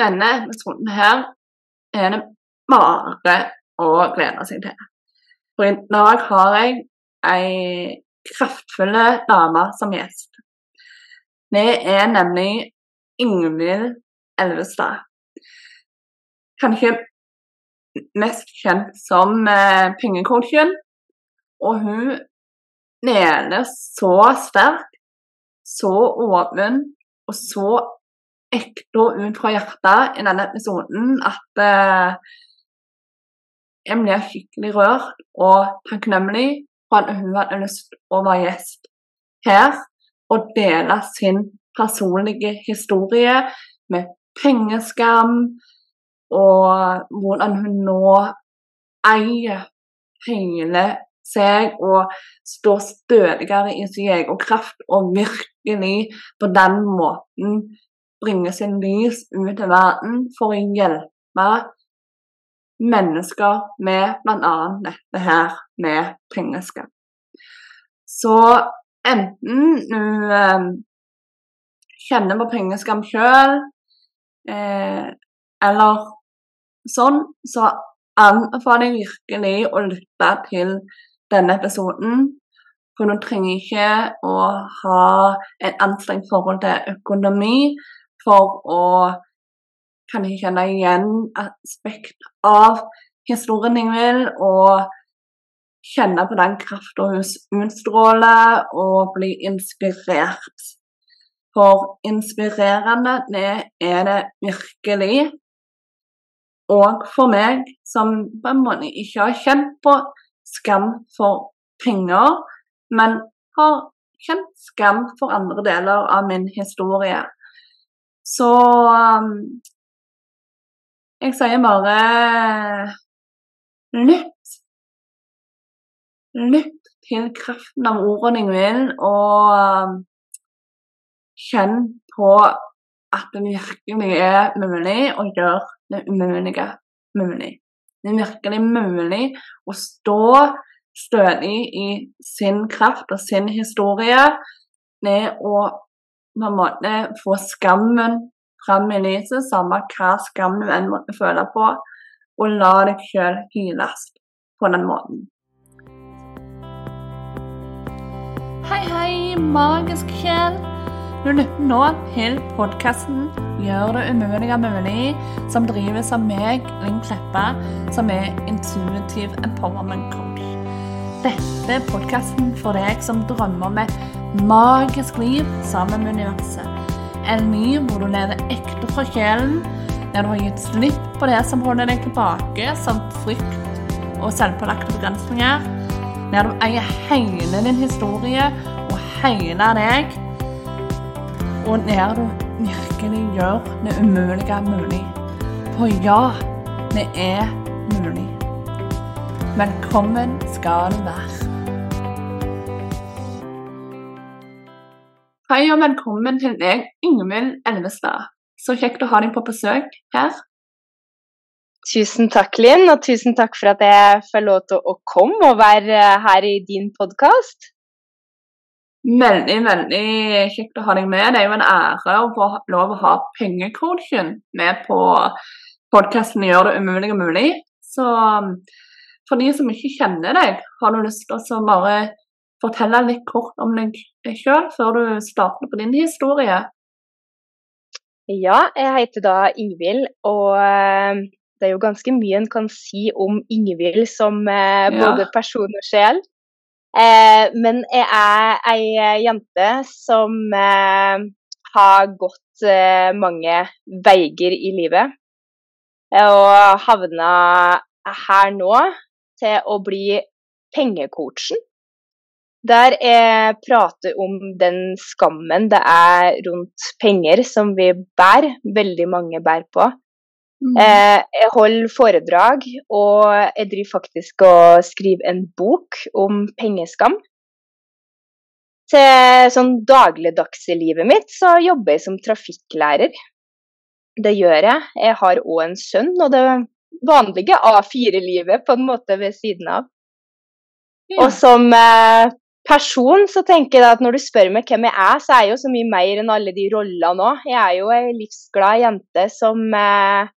denne episoden her er det bare å glede seg til. For i dag har jeg ei kraftfull dame som gjest. Det er nemlig Ingvild Elvestad. Kanskje mest kjent som eh, pengecoachen. Og hun deler så sterkt, så åpen og så ekte og ut fra hjertet i denne episoden at eh, jeg blir skikkelig rørt og takknemlig for at hun hadde lyst til å være gjest her og dele sin personlige historie med pengeskam, og hvordan hun nå eier hele seg og står stødigere i sin egen kraft og virkelig på den måten bringer sin lys ut til verden for å hjelpe mennesker med bl.a. dette her med pengeskap. Så enten du eh, kjenner på pengeskam sjøl, eh, eller sånn, så anbefaler jeg virkelig å lytte til denne episoden. For du trenger ikke å ha et anstrengt forhold til økonomi for å kan jeg kjenne igjen aspekt av historien jeg vil, og kjenne på den krafta hun utstråler, og bli inspirert. For inspirerende, det er det virkelig. Og for meg, som på en måte ikke har kjent på skam for penger, men har kjent skam for andre deler av min historie. Så um, jeg sier bare lytt. Lytt til kraften av ordene mine, og um, kjenn på at det virkelig er mulig å gjøre det umulige mulig. Det er virkelig mulig å stå stødig i sin kraft og sin historie med å på en måte få skammen fram i lyset, samme hva skam du enn måtte føle på, og la deg sjøl hyles på den måten. Hei, hei, magisk sjel. Du lytter nå til podkasten 'Gjør det umulige mulig', som drives av meg, Linn Kleppa, som er intuitive empowerment coach. Dette er podkasten for deg som drømmer om et magisk liv sammen med universet. En liv hvor du lever ekte fra sjelen, der du har gitt slipp på det som holder deg tilbake, som frykt og selvpålagte begrensninger. Der du eier hele din historie og hele deg. Og der du virkelig gjør det umulige mulig. For ja, det er mulig. Velkommen skal du være. Hei og velkommen til deg, Ingvild Elvestad. Så kjekt å ha deg på besøk her. Tusen takk, Linn, og tusen takk for at jeg får lov til å komme og være her i din podkast. Veldig, veldig kjekt å ha deg med. Det er jo en ære å få lov å ha pengecoachen med på podkasten 'Gjør det umulige mulig'. Så for de som ikke kjenner deg, har du lyst til å bare fortelle litt kort om deg sjøl før du starter på din historie? Ja, jeg heter da Ingvild, og eh, det er jo ganske mye en kan si om Ingvild som eh, både person og sjel. Eh, men jeg er ei jente som har gått mange veier i livet. Og havna her nå til å bli pengecoachen. Der jeg prater om den skammen det er rundt penger som vi bærer, veldig mange bærer på. Mm. Eh, jeg holder foredrag, og jeg driver faktisk og skriver en bok om pengeskam. Til sånn dagligdags i livet mitt så jobber jeg som trafikklærer. Det gjør jeg. Jeg har òg en sønn, og det vanlige A4-livet på en måte ved siden av. Ja. Og som eh, person så tenker jeg at når du spør meg hvem jeg er, så er jeg jo så mye mer enn alle de rollene òg. Jeg er jo ei livsglad jente som eh,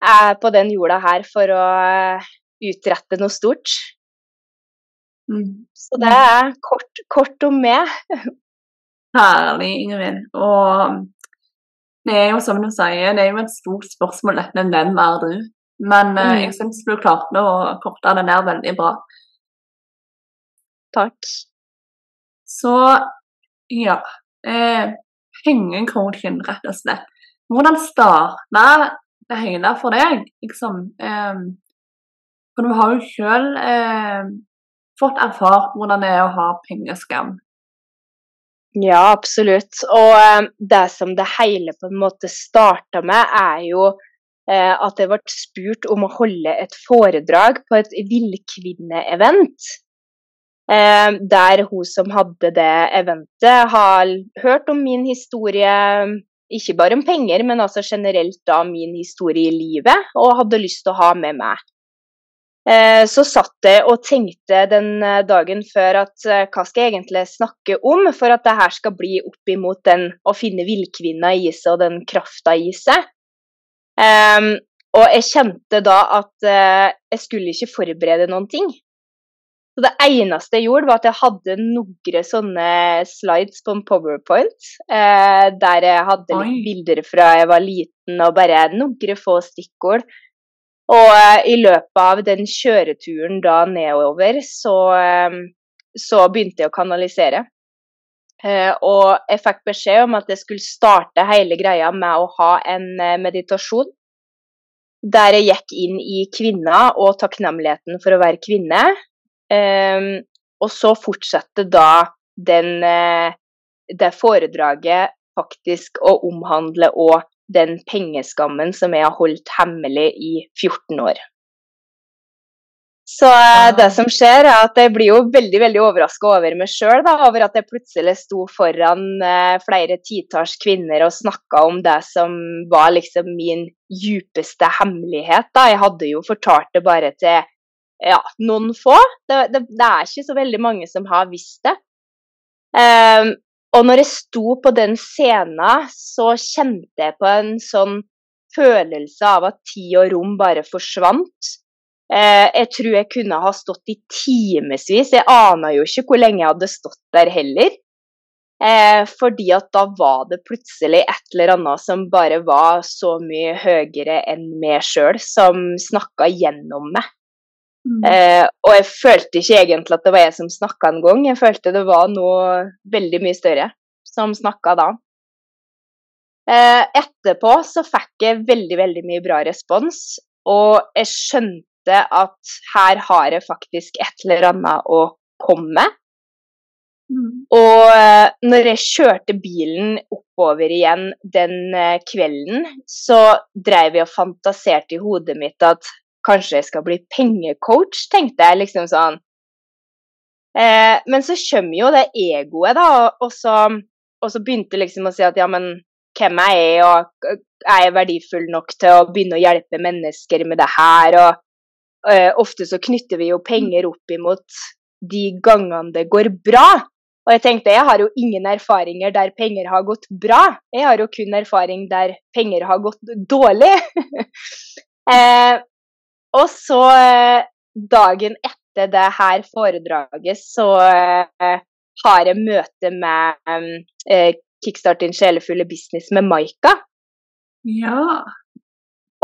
er på den jorda her for å eh, utrette noe stort. Mm. Så det er kort, kort om meg. Herlig, Ingrid. Og det er jo som du sier, det er jo et stort spørsmål dette hvem er du? Men eh, mm. jeg syns du klarte å korte det ned veldig bra. Takk. Så ja. Eh, Pengekroken, rett og slett. Hvordan starta det hele for deg, liksom? Eh, for du har jo sjøl eh, fått erfart hvordan det er å ha pengeskam. Ja, absolutt. Og eh, det som det hele på en måte starta med, er jo at jeg ble spurt om å holde et foredrag på et villkvinneevent. Eh, der hun som hadde det eventet, har hørt om min historie, ikke bare om penger, men altså generelt da min historie i livet, og hadde lyst til å ha med meg. Eh, så satt jeg og tenkte den eh, dagen før at hva skal jeg egentlig snakke om for at det her skal bli opp imot den å finne villkvinna i seg og den krafta i seg. Um, og jeg kjente da at uh, jeg skulle ikke forberede noen ting. Så det eneste jeg gjorde, var at jeg hadde noen sånne slides på en powerpoint. Uh, der jeg hadde litt bilder fra jeg var liten, og bare noen få stikkord. Og uh, i løpet av den kjøreturen da nedover, så, eh, så begynte jeg å kanalisere. Eh, og jeg fikk beskjed om at jeg skulle starte hele greia med å ha en eh, meditasjon. Der jeg gikk inn i kvinna og takknemligheten for å være kvinne. Um, og så fortsatte da den, uh, det foredraget faktisk å omhandle òg den pengeskammen som jeg har holdt hemmelig i 14 år. Så uh, det som skjer, er at jeg blir jo veldig veldig overraska over meg sjøl. Over at jeg plutselig sto foran uh, flere titalls kvinner og snakka om det som var liksom min djupeste hemmelighet. Da. Jeg hadde jo fortalt det bare til ja, noen få. Det, det, det, er ikke så veldig mange som har visst det. Um, og når jeg sto på den scenen, så kjente jeg på en sånn følelse av at tid og rom bare forsvant. Uh, jeg tror jeg kunne ha stått i timevis. Jeg ana jo ikke hvor lenge jeg hadde stått der heller. Eh, fordi at da var det plutselig et eller annet som bare var så mye høyere enn meg sjøl, som snakka gjennom meg. Mm. Eh, og jeg følte ikke egentlig at det var jeg som snakka en gang, jeg følte det var noe veldig mye større som snakka da. Eh, etterpå så fikk jeg veldig, veldig mye bra respons, og jeg skjønte at her har jeg faktisk et eller annet å komme med. Mm. Og eh, når jeg kjørte bilen oppover igjen den eh, kvelden, så drev jeg og fantaserte i hodet mitt at kanskje jeg skal bli pengecoach, tenkte jeg liksom sånn. Eh, men så kommer jo det egoet, da, og så, og så begynte jeg liksom å si at ja, men hvem er jeg, og er jeg verdifull nok til å begynne å hjelpe mennesker med det her, og eh, ofte så knytter vi jo penger opp imot de gangene det går bra. Og jeg tenkte jeg har jo ingen erfaringer der penger har gått bra, jeg har jo kun erfaring der penger har gått dårlig. eh, og så eh, dagen etter det her foredraget, så har jeg møte med eh, Kickstart din sjelefulle business med Maika. Ja.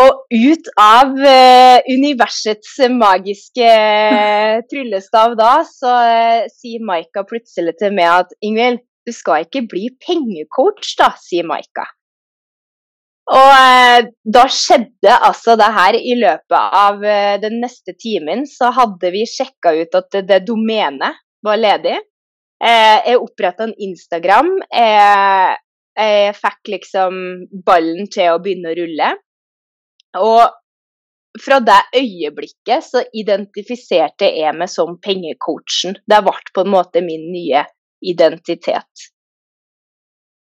Og ut av uh, universets magiske uh, tryllestav da, så uh, sier Maika plutselig til meg at Ingvild, du skal ikke bli pengecoach, da, sier Maika. Og eh, da skjedde altså det her i løpet av eh, den neste timen, så hadde vi sjekka ut at det, domenet var ledig. Eh, jeg oppretta en Instagram. Jeg, jeg fikk liksom ballen til å begynne å rulle. Og fra det øyeblikket så identifiserte jeg meg som pengecoachen. Det ble på en måte min nye identitet.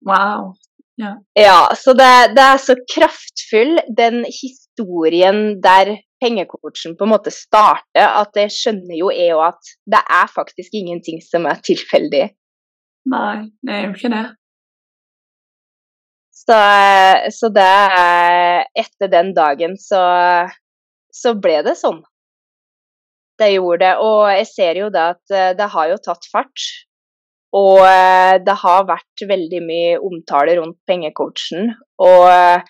Wow. Ja, ja så det, det, er så kraftfull, den historien der pengecoachen på en måte starter, at det skjønner jo jeg òg at det er faktisk ingenting som er tilfeldig. Nei, det er jo ikke det. Så, så det Etter den dagen så, så ble det sånn. Det gjorde det. Og jeg ser jo det at eh, det har jo tatt fart. Og eh, det har vært veldig mye omtale rundt pengecoachen. Og eh,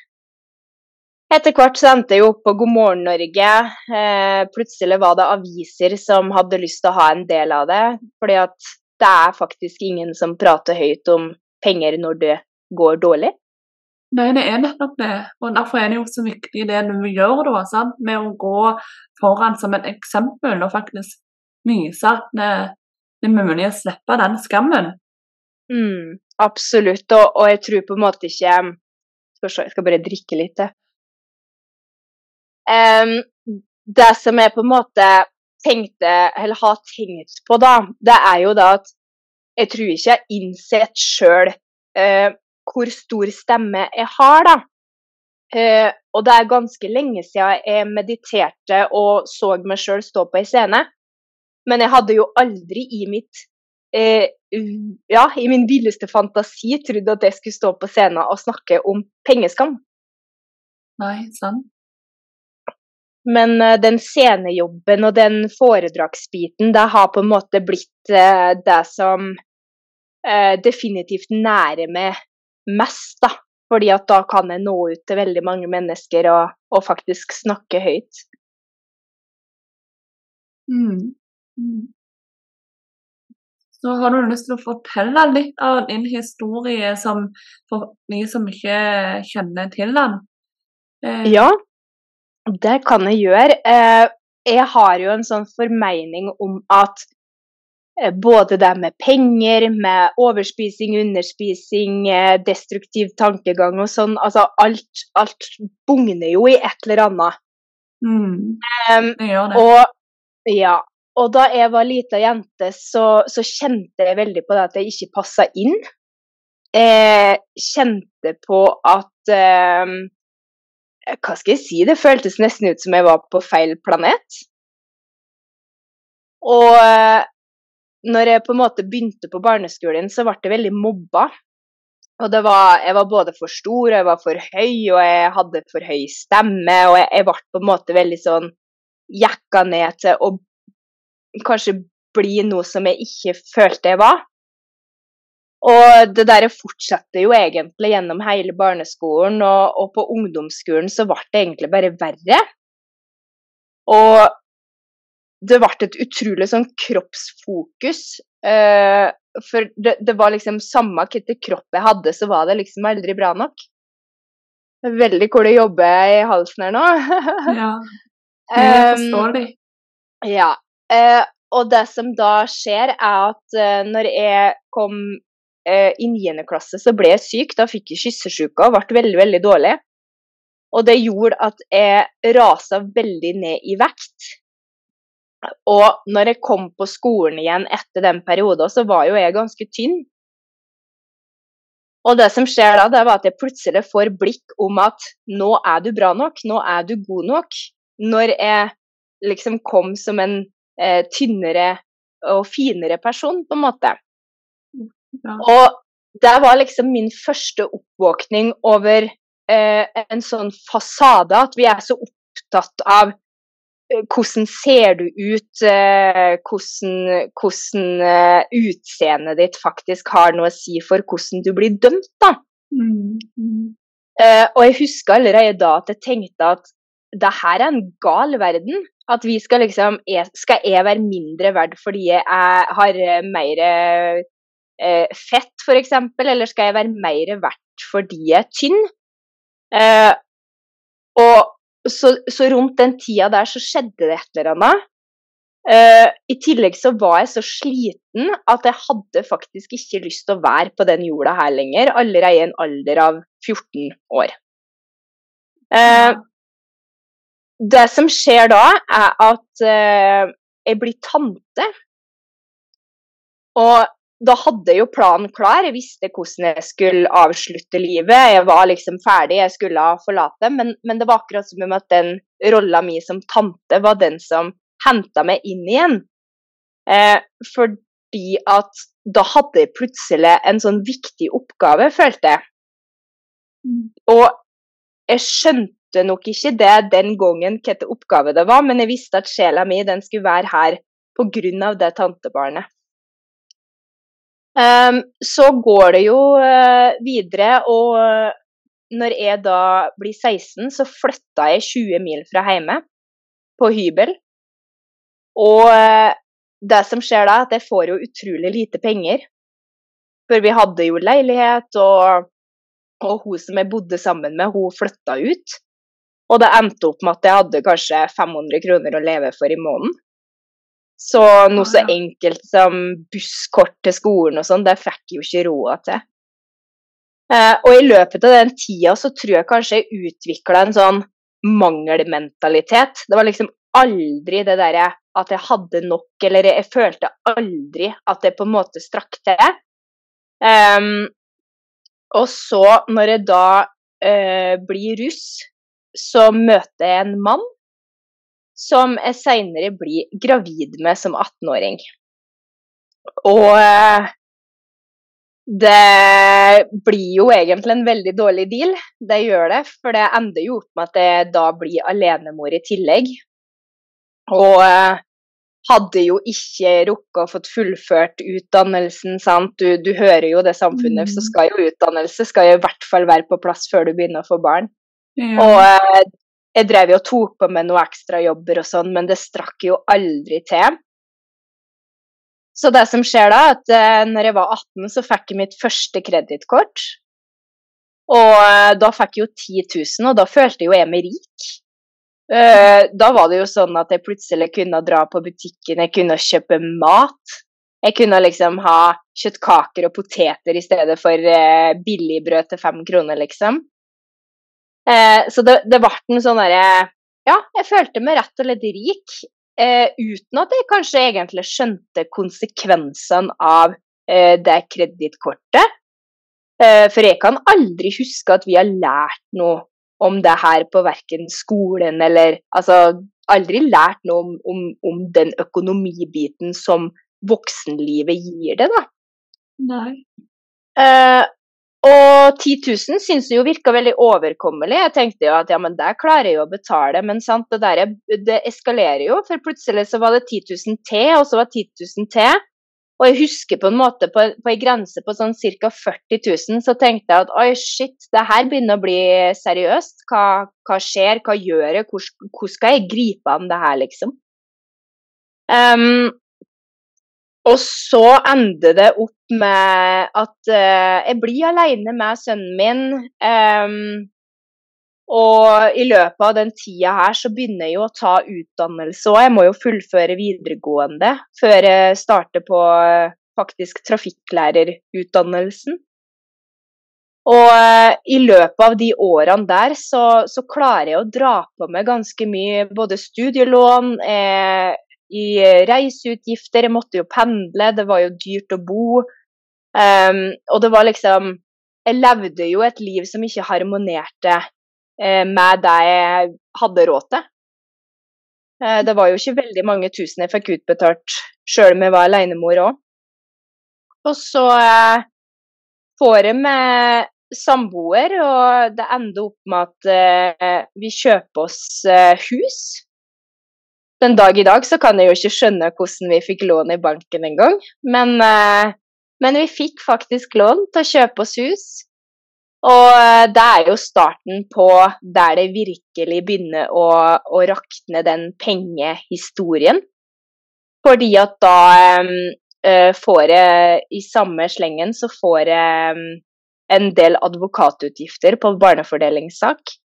etter hvert så endte jeg opp på God morgen Norge. Eh, plutselig var det aviser som hadde lyst til å ha en del av det. Fordi at det er faktisk ingen som prater høyt om penger når det går dårlig. Nei, det er nettopp det. Og derfor er det jo så viktig det du gjør da, sant? med å gå foran som et eksempel og faktisk vise at det, er mulig å slippe den skammen. Mm, absolutt, og, og, jeg tror på en måte ikke Skal se, jeg skal bare drikke litt. Um, det som jeg på en måte tenkte, eller har tenkt på, da, det er jo da at jeg tror ikke jeg har innsett sjøl hvor stor stemme jeg har, da. Eh, og det er ganske lenge siden jeg mediterte og så meg sjøl stå på ei scene. Men jeg hadde jo aldri i mitt eh, ja, i min villeste fantasi trodd at jeg skulle stå på scenen og snakke om pengeskam. Nei, sant. Men uh, den scenejobben og den foredragsbiten, det har på en måte blitt uh, det som uh, definitivt nærer meg mest, da. Fordi at da kan jeg nå ut til veldig mange mennesker og, og faktisk snakke høyt. Mm. Mm. Så har du lyst til å fortelle litt av din historie som for de som ikke kjenner til den? Eh. Ja, det kan jeg gjøre. Eh, jeg har jo en sånn formening om at både det med penger, med overspising, underspising, eh, destruktiv tankegang og sånn, altså alt, alt bugner jo i et eller annet. Mm, det gjør det. Og, ja, og da jeg var lita jente, så, så, kjente jeg veldig på det at jeg ikke passa inn. Jeg kjente på at um, hva skal jeg si, det føltes nesten ut som jeg var på feil planet. Og eh, når jeg på en måte begynte på barneskolen, så ble jeg veldig mobba. Og det var, jeg var både for stor, og jeg var for høy, og jeg hadde for høy stemme. Og jeg, jeg ble på en måte veldig sånn jekka ned til å kanskje bli noe som jeg ikke følte jeg var. Og det der fortsetter jo egentlig gjennom hele barneskolen, og, og, på ungdomsskolen så ble det egentlig bare verre. Og det ble et utrolig sånn kroppsfokus. Eh, for det, det, var liksom samme hvilken kropp jeg hadde, så var det liksom aldri bra nok. Veldig hvor det jobber i halsen her nå. ja, jeg forstår det. Um, ja. Eh, og det som da skjer, er at eh, når jeg kom eh, i 9. klasse så ble jeg syk. Da fikk jeg kyssesjuke og ble veldig, veldig dårlig. Og det gjorde at jeg rasa veldig ned i vekt. Og når jeg kom på skolen igjen etter den perioden, så var jo jeg ganske tynn. Og det som skjer da, det var at jeg plutselig får blikk om at nå er du bra nok, nå er du god nok. Når jeg liksom kom som en eh, tynnere og finere person, på en måte. Ja. Og det var liksom min første oppvåkning over eh, en sånn fasade, at vi er så opptatt av hvordan ser du ut, eh, hvordan, hvordan eh, utseendet ditt faktisk har noe å si for hvordan du blir dømt, da. Mm. Mm. Eh, og jeg husker allerede da at jeg tenkte at det her er en gal verden. At vi skal liksom Skal jeg være mindre verd fordi jeg har mer eh, fett, f.eks., eller skal jeg være mer verdt fordi jeg er tynn? Eh, og så, så, rundt den tida der så skjedde det et eller annet. Uh, I tillegg så var jeg så sliten at jeg hadde faktisk ikke lyst til å være på den jorda her lenger, allerede i en alder av 14 år. Uh, det som skjer da, er at uh, jeg blir tante. Og da hadde jeg jo planen klar. Jeg visste hvordan jeg skulle avslutte livet. Jeg var liksom ferdig, jeg skulle forlate. Men, men det var akkurat som om at den rolla mi som tante var den som henta meg inn igjen. Eh, fordi at da hadde jeg plutselig en sånn viktig oppgave, følte jeg. Og jeg skjønte nok ikke det den gangen hvilken oppgave det var, men jeg visste at sjela mi den skulle være her pga. det tantebarnet. Um, så går det jo uh, videre, og uh, når jeg da blir 16, så flytta jeg 20 mil fra hjemme, på hybel. Og uh, det som skjer da, at jeg får jo utrolig lite penger. For vi hadde jo leilighet, og, og hun som jeg bodde sammen med, hun flytta ut. Og det endte opp med at jeg hadde kanskje 500 kroner å leve for i måneden. Så noe så enkelt som busskort til skolen og sånn, det fikk jeg jo ikke råd til. Eh, og i løpet av den tida så tror jeg kanskje jeg utvikla en sånn mangelmentalitet. Det var liksom aldri det derre at jeg hadde nok, eller jeg følte aldri at det på en måte strakk til. Um, og så, når jeg da uh, blir russ, så møter jeg en mann som jeg seinere blir gravid med som 18-åring. Og eh, det blir jo egentlig en veldig dårlig deal, det gjør det. For det ender jo opp med at jeg da blir alenemor i tillegg. Og eh, hadde jo ikke rukket å fått fullført utdannelsen, sant. Du, du hører jo det samfunnet, så mm. skal jo utdannelse skal jo i hvert fall være på plass før du begynner å få barn. Ja. Og eh, jeg drev jo og tok på meg noen ekstrajobber og sånn, men det strakk jo aldri til. Så det som skjer da, at uh, når jeg var 18, så fikk jeg mitt første kredittkort. Og uh, da fikk jeg jo 10 000, og da følte jeg jo jeg meg rik. Uh, da var det jo sånn at jeg plutselig kunne dra på butikken, jeg kunne kjøpe mat. Jeg kunne liksom ha kjøttkaker og poteter i stedet for billigbrød til fem kroner, liksom. Eh, så det, det ble en sånn derre Ja, jeg følte meg rett og slett rik. Eh, uten at jeg kanskje egentlig skjønte konsekvensene av eh, det kredittkortet. Eh, for jeg kan aldri huske at vi har lært noe om det her på verken skolen eller Altså aldri lært noe om, om, om den økonomibiten som voksenlivet gir det, da. Nei. Uh, og 10 000 syns jeg jo virka veldig overkommelig. Jeg tenkte jo at ja, men det klarer jeg jo å betale, men sant, det der det eskalerer jo. For plutselig så var det 10 000 til, og så var det 10 000 til. Og jeg husker på en måte på, på en grense på sånn ca. 40 000, så tenkte jeg at oi, shit, det her begynner å bli seriøst. Hva, hva skjer, hva gjør jeg, hvordan skal jeg gripe an det her, liksom? Um, og så ender det opp med at uh, jeg blir alene med sønnen min. Um, og i løpet av den tida her så begynner jeg jo å ta utdannelse òg. Jeg må jo fullføre videregående før jeg starter på uh, faktisk trafikklærerutdannelsen. Og uh, i løpet av de årene der så, så, klarer jeg å dra på meg ganske mye både studielån, eh, i reiseutgifter. Jeg måtte jo pendle, det var jo dyrt å bo. Um, og det var liksom Jeg levde jo et liv som ikke harmonerte uh, med det jeg hadde råd til. Uh, det var jo ikke veldig mange tusen jeg fikk utbetalt sjøl om jeg var alenemor òg. Og så uh, får jeg med samboer, og det ender opp med at vi kjøper oss hus den dag i dag så kan jeg jo ikke skjønne hvordan vi fikk lån i banken engang. Men, eh, men vi fikk faktisk lån til å kjøpe oss hus. Og eh, det er jo starten på der det virkelig begynner å, å rakne den pengehistorien. Fordi at da eh, får jeg i samme slengen så får jeg en del advokatutgifter på barnefordelingssak.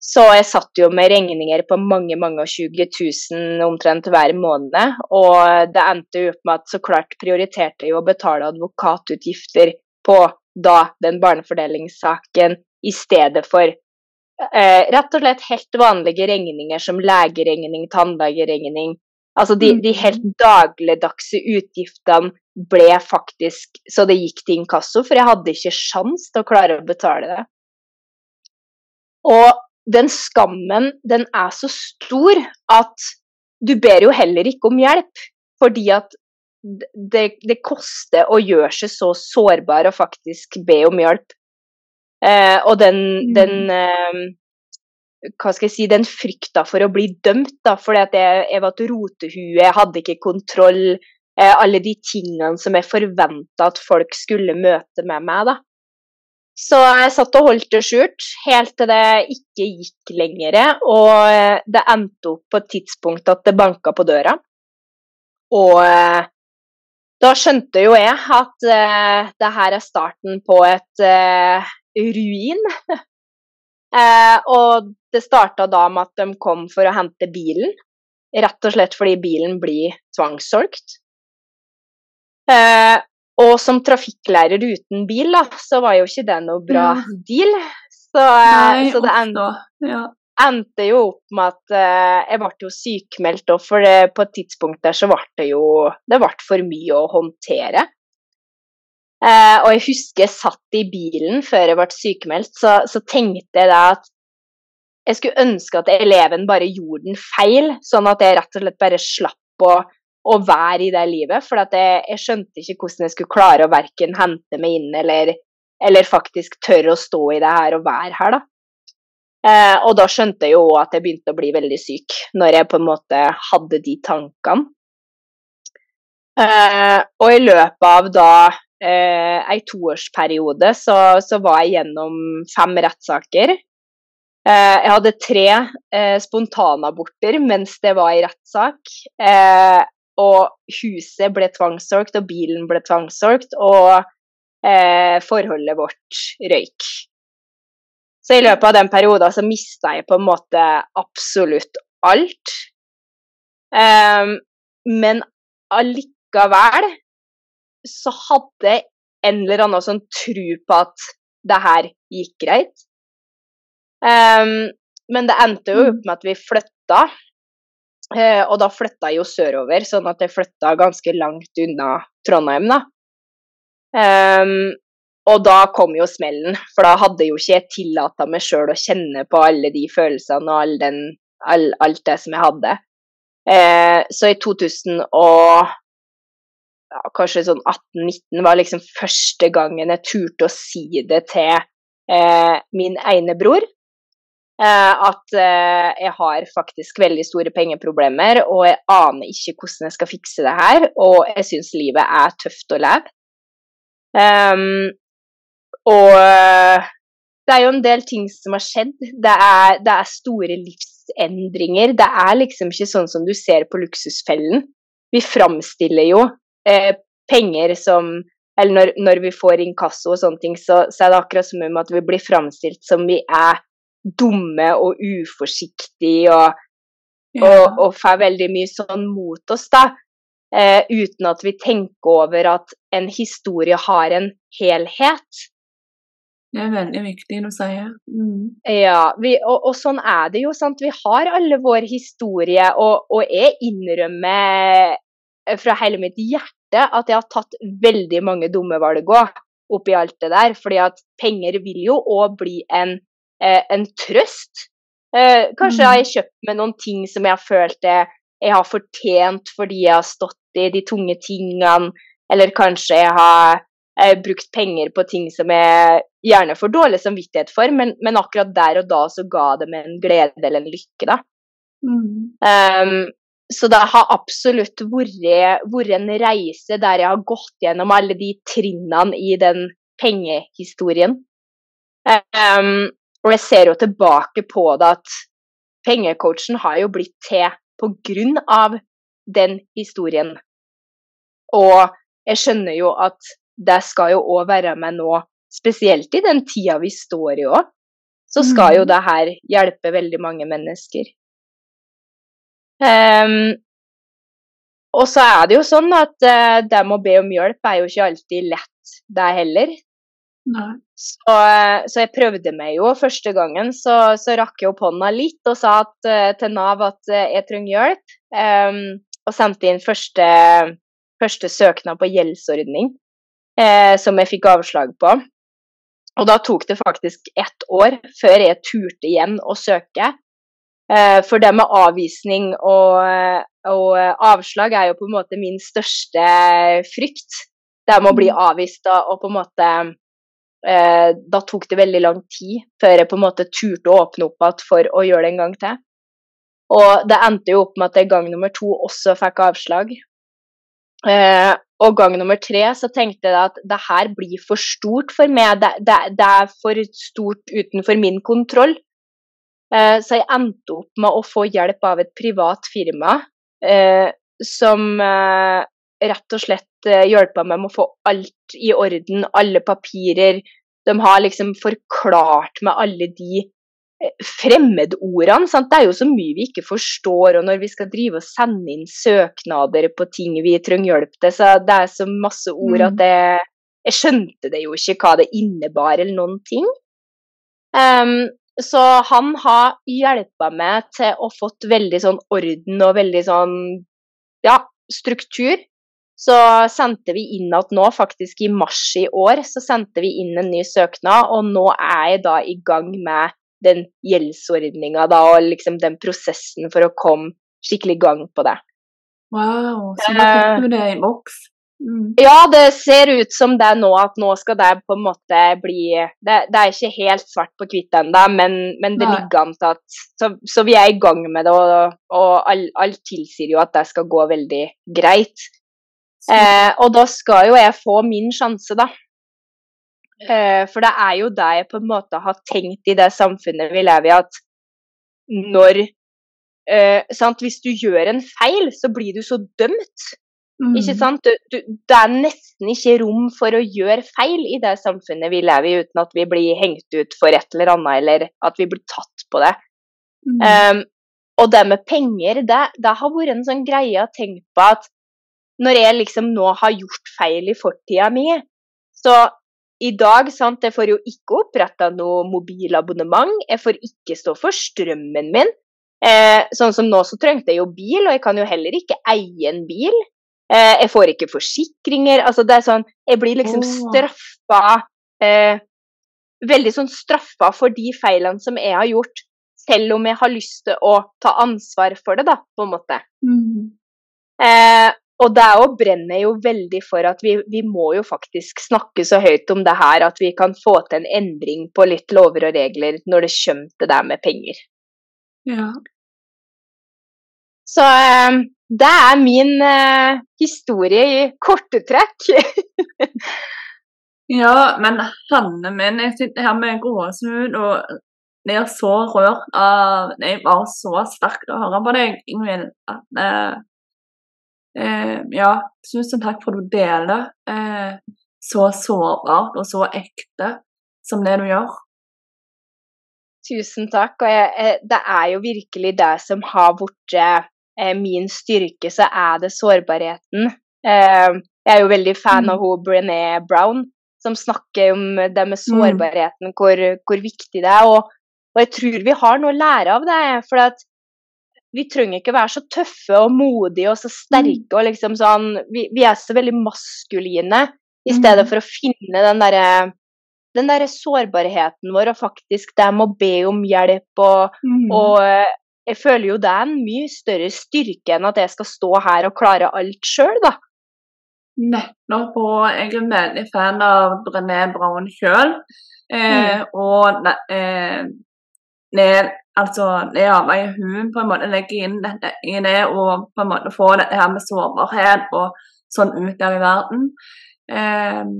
Så jeg satt jo med regninger på mange mange og 20 000 omtrent hver måned. Og det endte jo opp med at så klart prioriterte jeg å betale advokatutgifter på da den barnefordelingssaken i stedet for eh, rett og slett helt vanlige regninger som legeregning, tannlegeregning, Altså de, de helt dagligdagse utgiftene ble faktisk så det gikk til inkasso, for jeg hadde ikke sjans til å klare å betale det. Og den skammen, den er så stor at du ber jo heller ikke om hjelp, fordi at det, det koster å gjøre seg så sårbar og faktisk be om hjelp. Eh, og den, mm. den eh, hva skal jeg si, den frykta for å bli dømt, da, fordi at jeg, jeg var et rotehue, jeg hadde ikke kontroll. Eh, alle de tingene som jeg forventa at folk skulle møte med meg. da. Så jeg satt og holdt det skjult helt til det ikke gikk lenger. Og eh, det endte opp på et tidspunkt at det banka på døra. Og eh, da skjønte jo jeg at uh, det her er starten på et uh, ruin. uh, og det starta da med at de kom for å hente bilen. Rett og slett fordi bilen blir tvangssolgt. Og som trafikklærer uten bil, da, så var jo ikke det noe bra deal. Så, Nei, så det enda, ja endte jo opp med at uh, jeg ble jo sykemeldt òg, for det, på et tidspunkt der så ble det jo Det ble for mye å håndtere. Uh, og jeg husker jeg satt i bilen før jeg ble sykemeldt, så, så tenkte jeg da at jeg skulle ønske at eleven bare gjorde den feil, sånn at jeg rett og slett bare slapp å, å være i det livet. For jeg, jeg, skjønte ikke hvordan jeg skulle klare å verken hente meg inn eller, eller faktisk tørre å stå i det her og være her, da. Eh, og da skjønte jeg jo at jeg begynte å bli veldig syk, når jeg på en måte hadde de tankene. Eh, og i løpet av da eh, ei toårsperiode så, så var jeg gjennom fem rettssaker. Eh, jeg hadde tre eh, spontanaborter mens det var i rettssak. Og huset ble tvangssolgt, og bilen ble tvangssolgt, og eh, forholdet vårt røyk. Så i løpet av den perioden så mista jeg på en måte absolutt alt. Um, men allikevel så hadde en eller annen sånn tro på at det her gikk greit. Um, men det endte jo opp med at vi flytta, uh, og da flytta jeg jo sørover, sånn at jeg flytta ganske langt unna Trondheim, da. Um, og da kom jo smellen, for da hadde jo ikke jeg tillata meg sjøl å kjenne på alle de følelsene og all den, all, alt det som jeg hadde. Eh, så i 2000 og ja, kanskje sånn 18-19 var liksom første gangen jeg turte å si det til eh, min ene bror. Eh, at eh, jeg har faktisk veldig store pengeproblemer, og jeg aner ikke hvordan jeg skal fikse det her. Og jeg syns livet er tøft å leve. Um, og eh, det er jo en del ting som har skjedd. Det er, det er, store livsendringer. Det er liksom ikke sånn som du ser på Luksusfellen. Vi framstiller jo eh, penger som Eller når, når, vi får inkasso og sånne ting, så, så, er det akkurat som om at vi blir framstilt som vi er dumme og uforsiktige og, ja. og, og får veldig mye sånn mot oss, da. Eh, uten at vi tenker over at en historie har en helhet. Det er veldig viktig å si. Mm. Ja, vi, og, og, sånn er det jo. sant? Vi har alle vår historie, og, og, jeg innrømmer fra hele mitt hjerte at jeg har tatt veldig mange dumme valg òg, oppi alt det der. fordi at penger vil jo òg bli en, eh, en trøst. Eh, kanskje mm. jeg kjøpt meg noen ting som jeg har følt jeg, har fortjent fordi jeg har stått i de tunge tingene, eller kanskje jeg har eh, brukt penger på ting som jeg gjerne får dårlig samvittighet for, men, men, akkurat der og da så ga det meg en glede eller en lykke, da. Mm. Um, så det har absolutt vært, en reise der jeg har gått gjennom alle de trinnene i den pengehistorien. Um, og jeg ser jo tilbake på det at pengecoachen har jo blitt til på grunn av den historien. Og jeg skjønner jo at det skal jo òg være med nå, spesielt i den tida vi står i òg, så skal jo mm. det her hjelpe veldig mange mennesker. Um, og så er det jo sånn at uh, det med å be om hjelp er jo ikke alltid lett, det heller. Så, så, jeg prøvde meg jo. Første gangen så, så rakk jeg opp hånda litt og sa at, uh, til Nav at uh, jeg trenger hjelp. Um, og sendte inn første, første søknad på gjeldsordning, eh, som jeg fikk avslag på. Og da tok det faktisk ett år før jeg turte igjen å søke. Eh, for det med avvisning og, og avslag er jo på en måte min største frykt. Det med å bli mm. avvist og på en måte eh, Da tok det veldig lang tid før jeg på en måte turte å åpne opp igjen for å gjøre det en gang til. Og det endte jo opp med at jeg gang nummer to også fikk avslag. Eh, og gang nummer tre så tenkte jeg at det her blir for stort for meg. Det, det, det er for stort utenfor min kontroll. Eh, så jeg endte opp med å få hjelp av et privat firma som rett og slett uh, hjulpet meg med å få alt i orden, alle papirer. De har liksom forklart med alle de uh, fremmedordene. Sant? Det er jo så mye vi ikke forstår, og når vi skal drive og sende inn søknader på ting vi trenger hjelp til, så det er så masse ord at mm. det, jeg skjønte det jo ikke hva det innebar, eller noen ting. Um, så han har hjelpa meg til å fått veldig sånn orden og veldig sånn ja, struktur. Så sendte vi inn at nå, faktisk i mars i år, så sendte vi inn en ny søknad, og nå er jeg da i gang med den gjeldsordninga og liksom den prosessen for å komme skikkelig i gang på det. Wow, så da fikk du det i boks? Mm. Ja, det ser ut som det nå, at nå skal det på en måte bli Det, det er ikke helt svart på hvitt ennå, men, men, det Nei. ligger an til at så, så, vi er i gang med det, og, og alt all tilsier jo at det skal gå veldig greit. Eh, og da skal jo jeg få min sjanse, da. Eh, for det er jo det jeg på en måte har tenkt i det samfunnet vi lever i, at når eh, sant? Hvis du gjør en feil, så blir du så dømt. Mm. Ikke sant? Du, du, det er nesten ikke rom for å gjøre feil i det samfunnet vi lever i, uten at vi blir hengt ut for et eller annet, eller at vi blir tatt på det. Mm. Um, og det med penger, det, det, har vært en sånn greie å tenke på at når jeg liksom nå har gjort feil i fortida mi, så i dag, sant, jeg får jo ikke oppretta noe mobilabonnement, jeg får ikke stå for strømmen min. Eh, sånn som nå så trengte jeg jo bil, og jeg kan jo heller ikke eie en bil. Eh, jeg får ikke forsikringer. Altså det er sånn Jeg blir liksom straffa eh, Veldig sånn straffa for de feilene som jeg har gjort, selv om jeg har lyst til å ta ansvar for det, da, på en måte. Mm. Og det òg brenner jo veldig for at vi, vi, må jo faktisk snakke så høyt om det her at vi kan få til en endring på litt lover og regler når det kommer til det med penger. Ja. Så eh, det er min eh, historie i korte trekk. ja, men Hanne min, jeg sitter her med gåsehud og blir så rørt av Jeg var så sterkt å høre på deg, Ingvild. at eh, Eh, ja, tusen takk for at du deler eh, så sårbart og så ekte som det du gjør. Tusen takk. Og jeg, det er jo virkelig det som har blitt eh, min styrke, så er det sårbarheten. Eh, jeg er jo veldig fan mm. av hun Brené Brown, som snakker om det med mm. sårbarheten, mm. hvor, hvor, viktig det er. Og, og, jeg tror vi har noe å lære av det. for at vi trenger ikke være så tøffe og modige og så sterke mm. og liksom sånn Vi, vi er så veldig maskuline i stedet mm. for å finne den derre den der sårbarheten vår og faktisk det med å be om hjelp og, mm. og eh, jeg føler jo det er en mye større styrke enn at jeg skal stå her og klare alt sjøl, da. Nettopp. Og jeg er veldig fan av Brené Brown sjøl. Eh, mm. Og eh, ned Altså, det arbeidet hun på en måte legger inn dette i det, og på en måte få dette her med sårbarhet og sånn ut der i verden. Eh,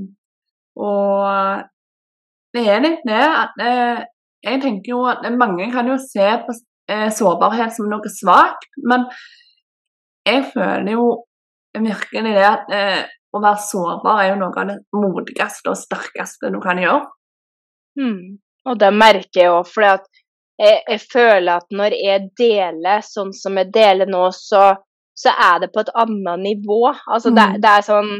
og det er litt det at eh, Jeg tenker jo at mange kan jo se på eh, sårbarhet som noe svakt, men jeg føler jo virkelig det at eh, å være sårbar er jo noe av det modigste og sterkeste du kan gjøre. Mm. Og det merker jeg òg, for jeg, jeg, føler at når jeg deler sånn som jeg deler nå, så, så er det på et annet nivå. Altså, mm. det, det, er sånn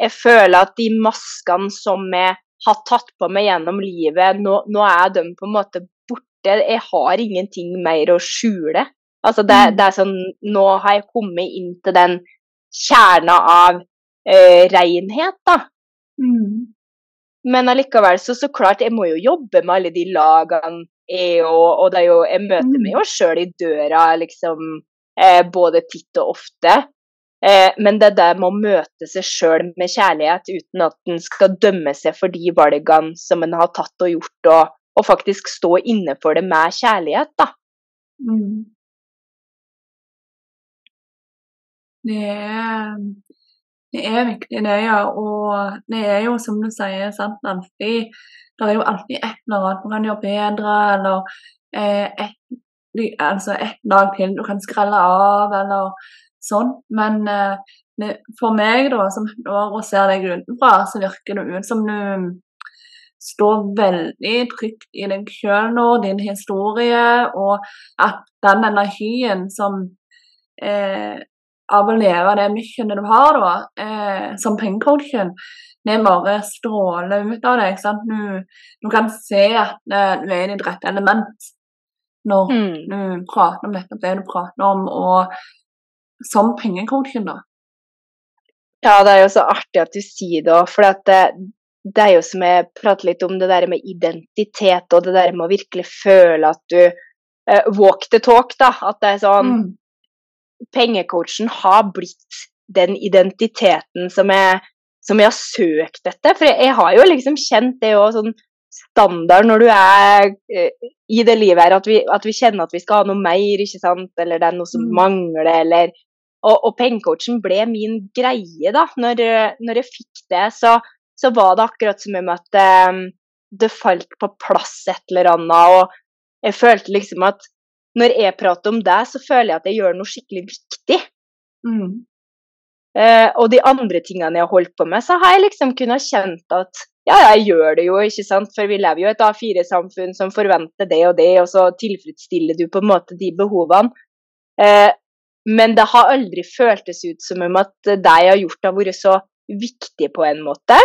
Jeg føler at de maskene som jeg har tatt på meg gjennom livet, nå, nå er de på en måte borte. Jeg har ingenting mer å skjule. Altså det, Mm. det er sånn Nå har jeg kommet inn til den kjerna av eh, renhet, da. Mm. Men allikevel, så, så klart, jeg må jo jobbe med alle de lagene jeg og, og det er jo, jeg møter Mm. meg jo sjøl i døra, liksom, eh, både titt og ofte. Eh, men det der med å møte seg sjøl med kjærlighet uten at en skal dømme seg for de valgene som en har tatt og gjort, og, og faktisk stå inne for det med kjærlighet, da. Mm. Det er, det er viktig, det, ja. Og det er jo som du sier, sant, alltid Det er jo alltid et eller annet man kan gjøre bedre, eller eh, et, altså et lag til du kan skrelle av, eller sånn. Men eh, for meg, da, som når og ser deg utenfra, så virker det ut som du står veldig trygt i deg sjøl nå, din historie, og at den energien som eh, av å leve det missionet du har da, eh, som pengecoachen, det bare stråler ut av deg. Du, du kan se at eh, du er i ditt rette element når Mm. du prater om nettopp det du prater om, og som pengecoachen, da. Ja, det er jo så artig at du sier det òg, for at det, det er jo som jeg prater litt om det der med identitet, og det der med å virkelig føle at du eh, walk the talk, da. At det er sånn Mm. Pengecoachen har blitt den identiteten som jeg, som jeg har søkt etter. For jeg, jeg har jo liksom kjent det òg sånn standard når du er uh, i det livet her, at vi, at vi kjenner at vi skal ha noe mer, ikke sant, eller det er noe som Mm. mangler, eller Og, og pengecoachen ble min greie, da. Når, eh, når jeg fikk det, så, så var det akkurat som om at um, det falt på plass et eller annet, og jeg følte liksom at når jeg prater om det, så føler jeg at jeg gjør noe skikkelig viktig. Mm. Eh, og de andre tingene jeg har holdt på med, så har jeg liksom kunnet kjent at ja, jeg gjør det jo, ikke sant, for vi lever jo i et A4-samfunn som forventer det og det, og så tilfredsstiller du på en måte de behovene. Eh, men det har aldri føltes ut som om at det jeg har gjort, har vært så viktig på en måte.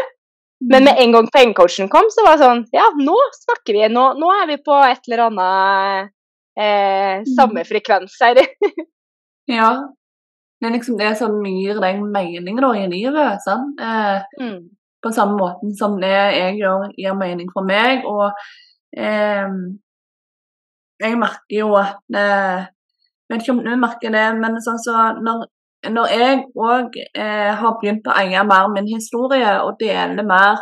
Men med en gang pengecoachen kom, så var det sånn Ja, nå snakker vi. Nå, nå er vi på et eller annet eh, samme frekvens her. Ja. Det er liksom det som gir deg mening da, i livet. sant? Eh, mm. på samme måten som det jeg gjør, gir mening for meg. Og eh, jeg merker jo at eh, Vet ikke om du merker det, men sånn så når, når jeg òg eh, har begynt å eie mer min historie og dele mer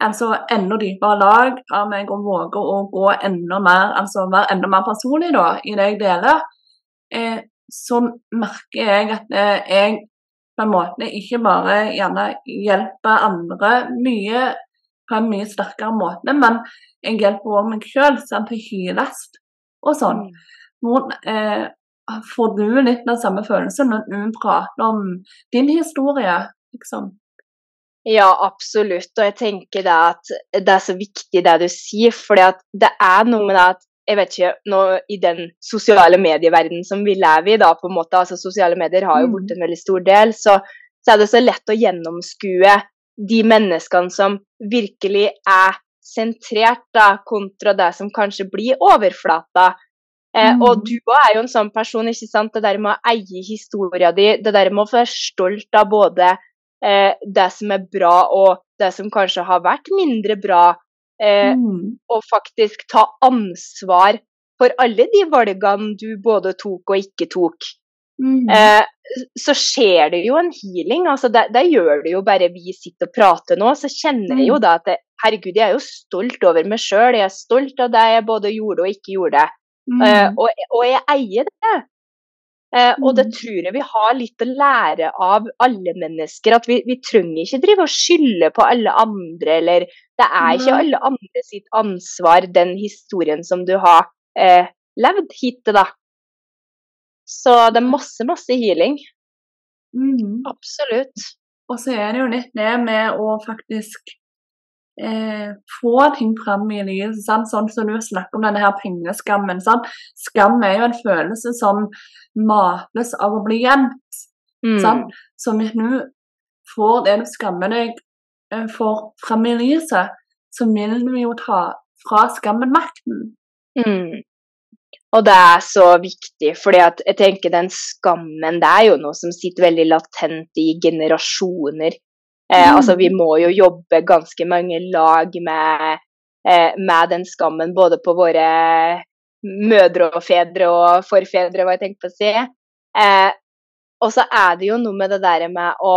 altså enda dypere lag av meg og våge å gå enda mer, altså være enda mer personlig da, i det jeg deler, eh, så merker jeg at eh, jeg på en måte ikke bare gjerne hjelper andre mye på en mye sterkere måte, men jeg hjelper også meg sjøl til å hyles og sånn. Hvor, eh, får du litt den samme følelsen når du prater om din historie, liksom? Ja, absolutt. Og jeg tenker det at det er så viktig det du sier, for det er noe med det at jeg vet ikke, nå I den sosiale medieverdenen som vi lever i, da, på en måte, altså sosiale medier har jo Mm. blitt en veldig stor del, så, så er det så lett å gjennomskue de menneskene som virkelig er sentrert, da, kontra det som kanskje blir overflata. Eh, Mm. Og du er jo en sånn person, ikke sant. Det der med å eie historia di, det der med å være stolt av både eh, det som er bra og det som kanskje har vært mindre bra, eh, Mm. og faktisk ta ansvar for alle de valgene du både tok og ikke tok. Mm. Eh, så skjer det jo en healing. altså Det, det gjør det jo bare vi sitter og prater nå. Så kjenner jeg jo Mm. da at det, herregud, jeg er jo stolt over meg sjøl. Jeg er stolt av det jeg både gjorde og ikke gjorde. Eh, Mm. og, og jeg eier det. Eh, og det Mm. tror jeg vi har litt å lære av alle mennesker. At vi, vi trenger ikke drive og skylde på alle andre, eller det er ikke alle andre sitt ansvar, den historien som du har eh, levd hittil, da. Så det er masse, masse healing. Mm. Absolutt. Og så er det jo litt det med å faktisk eh, få ting fram i lyset. Sant? Sånn som du snakker om denne her pengeskammen. Sant? Skam er jo en følelse som mates av å bli gjemt. Mm. Sant? Så hvis du får det du skammer deg eh, for fram i lyset, så vil du jo ta fra skammen makten. Mm. Og det er så viktig, fordi at jeg tenker den skammen det er jo noe som sitter veldig latent i generasjoner. Eh, mm. Altså, vi må jo jobbe ganske mange lag med, eh, med den skammen, både på våre mødre og fedre og forfedre, hva jeg tenker på å si. Eh, og så er det jo noe med det der med å,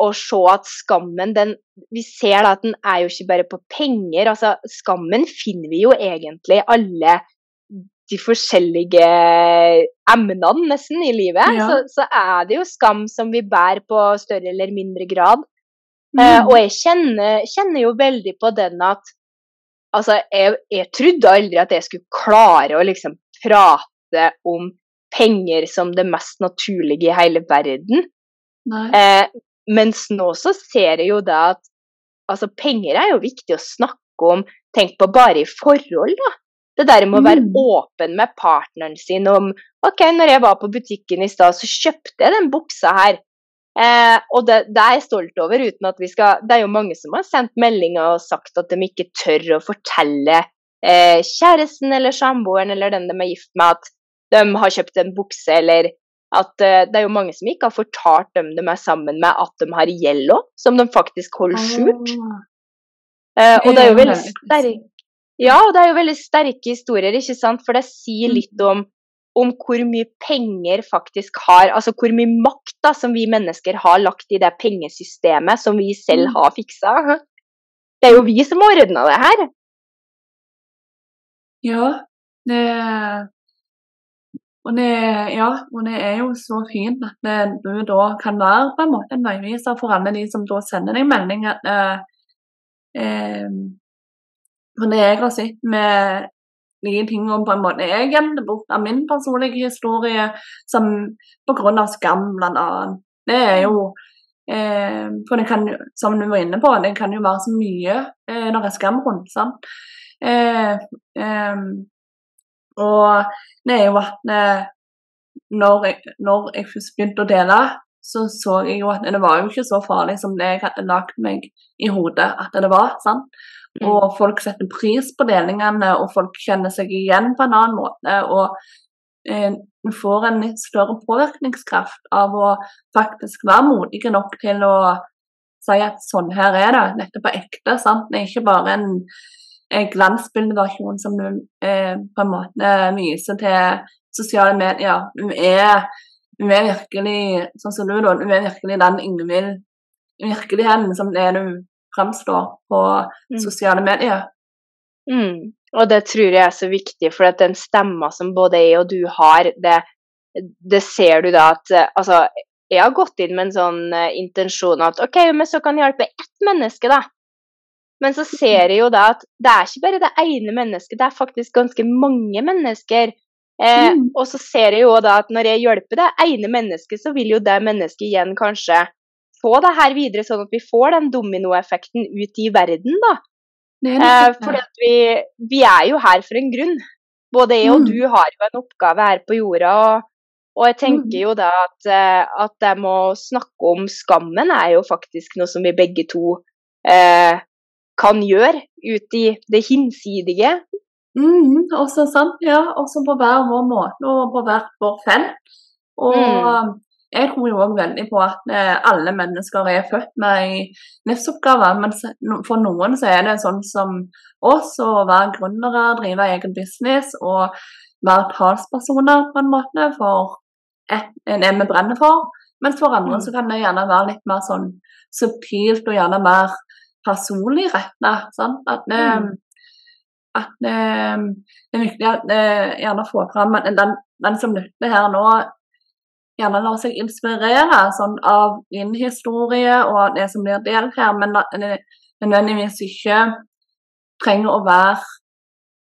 å se at skammen, den Vi ser da at den er jo ikke bare på penger. Altså, skammen finner vi jo egentlig alle de forskjellige emnene nesten i livet. Ja. Så, så, er det jo skam som vi bærer på større eller mindre grad. Mm. Uh, og jeg kjenner, kjenner, jo veldig på den at Altså, jeg, jeg, trodde aldri at jeg skulle klare å liksom prate om penger som det mest naturlige i hele verden. Eh, mens nå så ser jeg jo da at altså, penger er jo viktig å snakke om. Tenk på bare i forhold, da. Det der med å være mm. åpen med partneren sin om OK, når jeg var på butikken i stad, så kjøpte jeg den buksa her. Eh, og det, det, er jeg stolt over, uten at vi skal Det er jo mange som har sendt meldinger og sagt at de ikke tør å fortelle eh, kjæresten eller samboeren eller den de er gift med, at de har kjøpt en bukse, eller at eh, det er jo mange som ikke har fortalt dem de er sammen med, at de har gjeld òg, som de faktisk holder skjult. Eh, og det er jo veldig sterke ja, det er jo veldig sterke historier, ikke sant? For det sier mm. litt om om hvor mye penger faktisk har Altså hvor mye makt da, som vi mennesker har lagt i det pengesystemet som vi selv mm. har fiksa. Det er jo vi som har ordna det her. Ja, det og det, ja, og det er jo så fint at det, du da kan være på en måte en veiviser for alle de som da sender deg melding. at eh, eh, For det jeg har sett med ting om på en måte jeg gjemte bort av min personlige historie som pga. skam, annet. Det er jo eh, For det kan, som du var inne på, det kan jo være så mye eh, når det er skam rundt. sant? Eh, eh, og det er jo at eh, når jeg, når jeg først begynte å dele, så så jeg jo at det var jo ikke så farlig som det jeg hadde lagt meg i hodet at det var. sant? Mm. Og folk setter pris på delingene, og folk kjenner seg igjen på en annen måte. Og eh, får en litt større påvirkningskraft av å faktisk være modige nok til å si at sånn her er det, dette på ekte. sant? Det er ikke bare en, en glansbildeversjon som du eh, på en måte viser til sosiale medier. Du er, du er virkelig, sånn som du, da, du er virkelig den Ingvild virkeligheten som det du fremstår på mm. sosiale medier. Mm. Og det tror jeg er så viktig, for at den stemma som både jeg og du har, det, det ser du da at Altså, jeg har gått inn med en sånn uh, intensjon at OK, men så kan jeg hjelpe ett menneske, da. Men så ser jeg jo da at det er ikke bare det ene mennesket, det er faktisk ganske mange mennesker. Eh, mm. Og så ser jeg jo da at når jeg hjelper det ene mennesket, så vil jo det mennesket igjen kanskje få det her videre, sånn at vi får den dominoeffekten ut i verden, da. Eh, for vi, vi, er jo her for en grunn. Både jeg og mm. du har jo en oppgave her på jorda. og, og jeg tenker mm. jo da at, eh, at det med å snakke om skammen er jo faktisk noe som vi begge to eh, kan gjøre ut i det hinsidige. Mm, også sant, ja. Også på hver vår måte og på hvert vårt felt. Og mm. Jeg tror jo òg veldig på at eh, alle mennesker er født med ei livsoppgave. Men for noen så er det sånn som oss å være gründere, drive egen business og være talspersoner på en måte for et, det vi brenner for. Mens for andre mm. så kan det gjerne være litt mer sånn subtilt og gjerne mer personlig retta. At, mm. At det er viktig at gjerne får fram at den, den som lytter her nå, gjerne lar seg inspirere sånn, av din historie og det som blir delt her, men nødvendigvis ikke trenger å være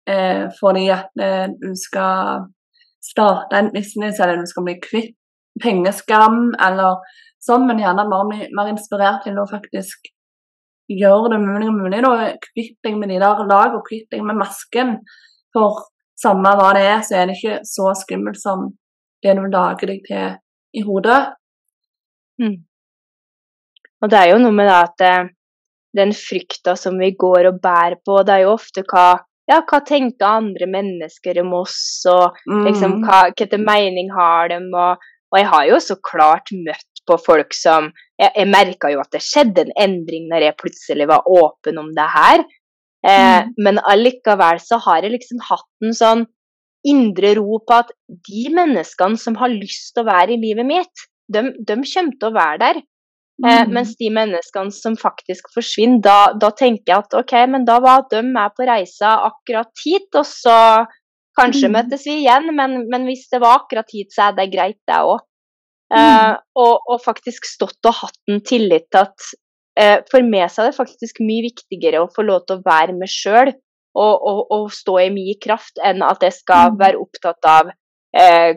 eh, fordi at eh, du skal starte en business eller du skal bli kvitt pengeskam eller sånn, men gjerne mer, mer inspirert til å faktisk gjøre det mulig og mulig. Da. Kvitt deg med de der lag og kvitt deg med masken. For samme hva det er, så er det ikke så skummelt som det du lager deg til i hodet. Mm. Og det er jo noe med det at eh, den frykta som vi går og bærer på, det er jo ofte hva ja, hva tenker andre mennesker om oss, og liksom, hva, hva, hvilken mening har de? Og, og jeg har jo så klart møtt på folk som Jeg, jeg merka jo at det skjedde en endring når jeg plutselig var åpen om det her. Eh, Mm. Men allikevel så har jeg liksom hatt en sånn indre ro på at de menneskene som har lyst til å være i livet mitt, de, de kommer til å være der. Eh, Mm. mens de menneskene som faktisk forsvinner, da, da tenker jeg at ok, men da var de med på reisa akkurat hit, og så kanskje Mm. møtes vi igjen, men, men hvis det var akkurat hit, så er det greit, det òg. Mm. Eh, og, og faktisk stått og hatt en tillit til at eh, for meg så er det faktisk mye viktigere å få lov til å være meg sjøl og, og, og stå i min kraft, enn at jeg skal Mm. være opptatt av eh,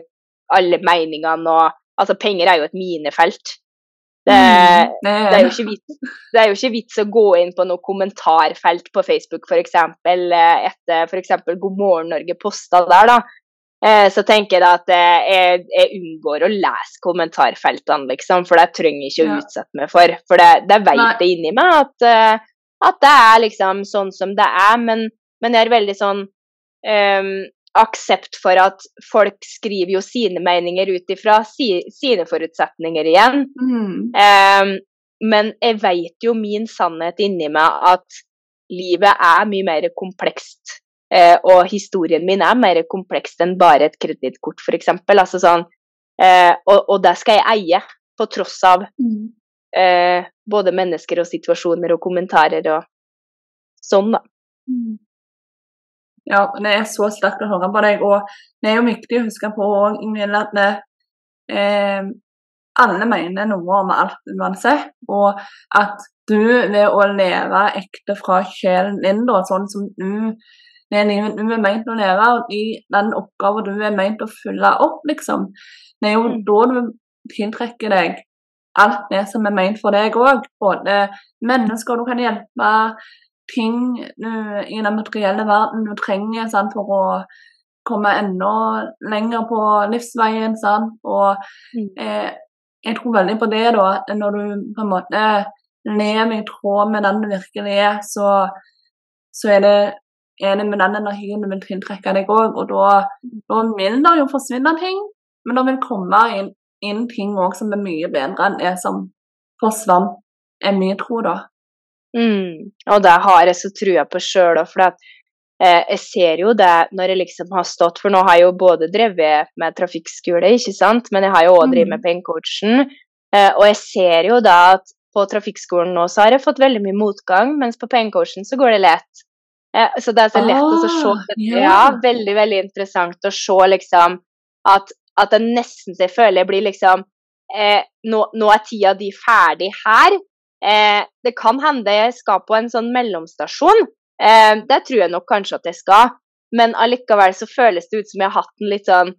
alle meningene og Altså, penger er jo et minefelt. Det, Mm. det er jo ikke vits, det er jo ikke vits å gå inn på noe kommentarfelt på Facebook f.eks. etter f.eks. God morgen Norge posta der, da. Eh, så tenker jeg da at eh, jeg, jeg unngår å lese kommentarfeltene, liksom, for det trenger jeg ikke å utsette meg for. For det, det vet jeg inni meg at, eh, at det er liksom sånn som det er, men, men jeg er veldig sånn um, aksept for at folk skriver jo sine meninger ut ifra si, sine forutsetninger igjen. Mm. Um, men jeg vet jo min sannhet inni meg at livet er mye mer komplekst. Eh, og historien min er mer kompleks enn bare et kredittkort, f.eks. Altså sånn, eh, og, og det skal jeg eie, på tross av Mm. eh, både mennesker og situasjoner og kommentarer og sånn, da. Mm. Ja, det er så sterkt å høre på deg, og det er jo viktig å huske på òg, Ingvild, at det, eh, alle mener noe om alt uansett, og at du ved å leve ekte fra sjelen din, da, sånn som du livet du er ment å lære, og i den oppgaven du er ment å fylle opp, liksom, det er jo Mm. da du tiltrekker deg alt det som er ment for deg òg. Både mennesker du kan hjelpe, ting du, i den materielle verden du trenger sant, for å komme enda lenger på livsveien. Sant? Og Mm. eh, jeg tror veldig på det, da. at Når du på en måte lever i tråd med den du virkelig er, så, så er det det med den energien du vil tiltrekke deg òg. Og da, da vil det jo forsvinne ting, men det vil komme inn, inn ting òg som er mye bedre enn det som forsvant, er mye tro, da. Mm. Og det har jeg så trua på sjøl òg, for at, eh, jeg ser jo det når jeg liksom har stått For nå har jeg jo både drevet med trafikkskole, ikke sant, men jeg har jo òg drevet med pengecoachen. Eh, og jeg ser jo da at på trafikkskolen nå så har jeg fått veldig mye motgang, mens på pengecoachen så går det lett. Eh, så det er så lett å se Ah, ja. ja. veldig, veldig interessant å se liksom at, at det nesten så jeg føler jeg blir liksom eh, nå, nå er tida di ferdig her. Eh, det kan hende jeg skal på en sånn mellomstasjon. Eh, det tror jeg nok kanskje at jeg skal. Men allikevel så føles det ut som jeg har hatt en litt sånn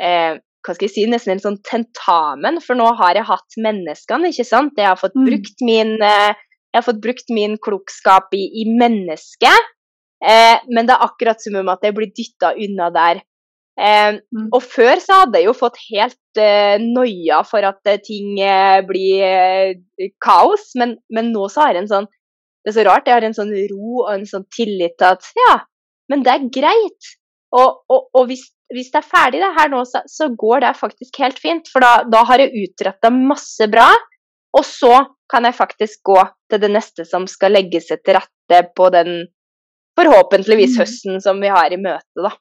eh, hva skal jeg si, nesten en sånn tentamen, for nå har jeg hatt menneskene, ikke sant. Jeg har fått Mm. brukt min, eh, jeg har fått brukt min klokskap i, i mennesket. Eh, men det er akkurat som om at jeg blir dytta unna der. Eh, Mm. og før så hadde jeg jo fått helt eh, noia for at eh, ting eh, blir eh, kaos, men, men nå så har jeg en sånn Det er så rart, jeg har en sånn ro og en sånn tillit til at ja, men det er greit. Og, og, og hvis, hvis det er ferdig det her nå, så, så går det faktisk helt fint. For da, da har jeg utretta masse bra, og så kan jeg faktisk gå til det neste som skal legge seg til rette på den forhåpentligvis Mm. høsten som vi har i møte, da.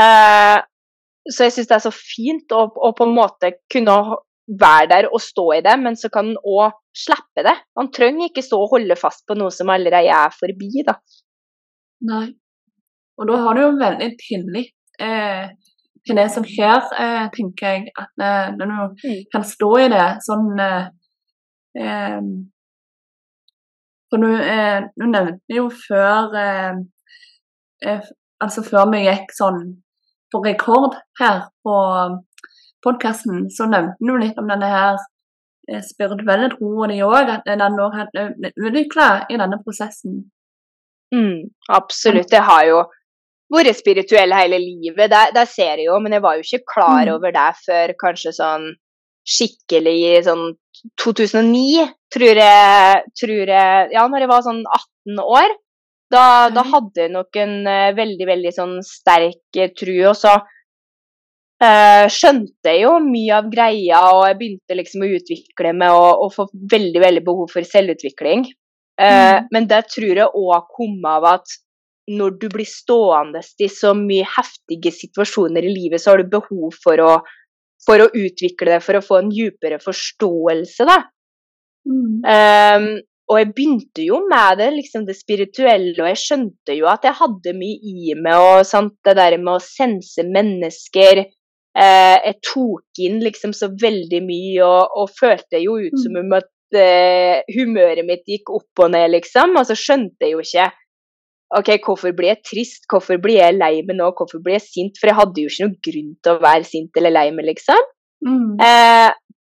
Eh, så jeg syns det er så fint å, å på en måte kunne være der og stå i det, men så kan en òg slippe det. Man trenger ikke stå og holde fast på noe som allerede er forbi, da. Nei. Og da har du jo veldig pinlig eh, til det som skjer, eh, tenker jeg. At eh, når du Mm. kan stå i det sånn eh, eh, For du, eh, du nevnte jo før eh, eh, Altså før vi gikk sånn på rekord her på podkasten, så nevnte du litt om denne her eh, spirituelle troen di òg, at den òg har blitt utvikla i denne prosessen. Mm, absolutt. Jeg har jo vært spirituell hele livet, det, det ser jeg jo, men jeg var jo ikke klar Mm. over det før kanskje sånn skikkelig i sånn 2009, tror jeg, tror jeg Ja, når jeg var sånn 18 år. Da, da hadde jeg nok en uh, veldig, veldig sånn sterk uh, tru. Og så uh, skjønte jeg jo mye av greia, og jeg begynte liksom å utvikle meg og, og få veldig, veldig behov for selvutvikling. Mm. Men det tror jeg òg kom av at når du blir stående i så mye heftige situasjoner i livet, så har du behov for å, for å utvikle det, for å få en djupere forståelse, da. Mm. Um, og jeg begynte jo med det, liksom det spirituelle, og jeg skjønte jo at jeg hadde mye i meg, og sant, det der med å sense mennesker. Eh, jeg tok inn liksom så veldig mye, og, og følte jo ut som mm. om at eh, humøret mitt gikk opp og ned, liksom. Og så skjønte jeg jo ikke OK, hvorfor blir jeg trist, hvorfor blir jeg lei meg nå, hvorfor blir jeg sint? For jeg hadde jo ikke noen grunn til å være sint eller lei meg, liksom. Mm. Eh,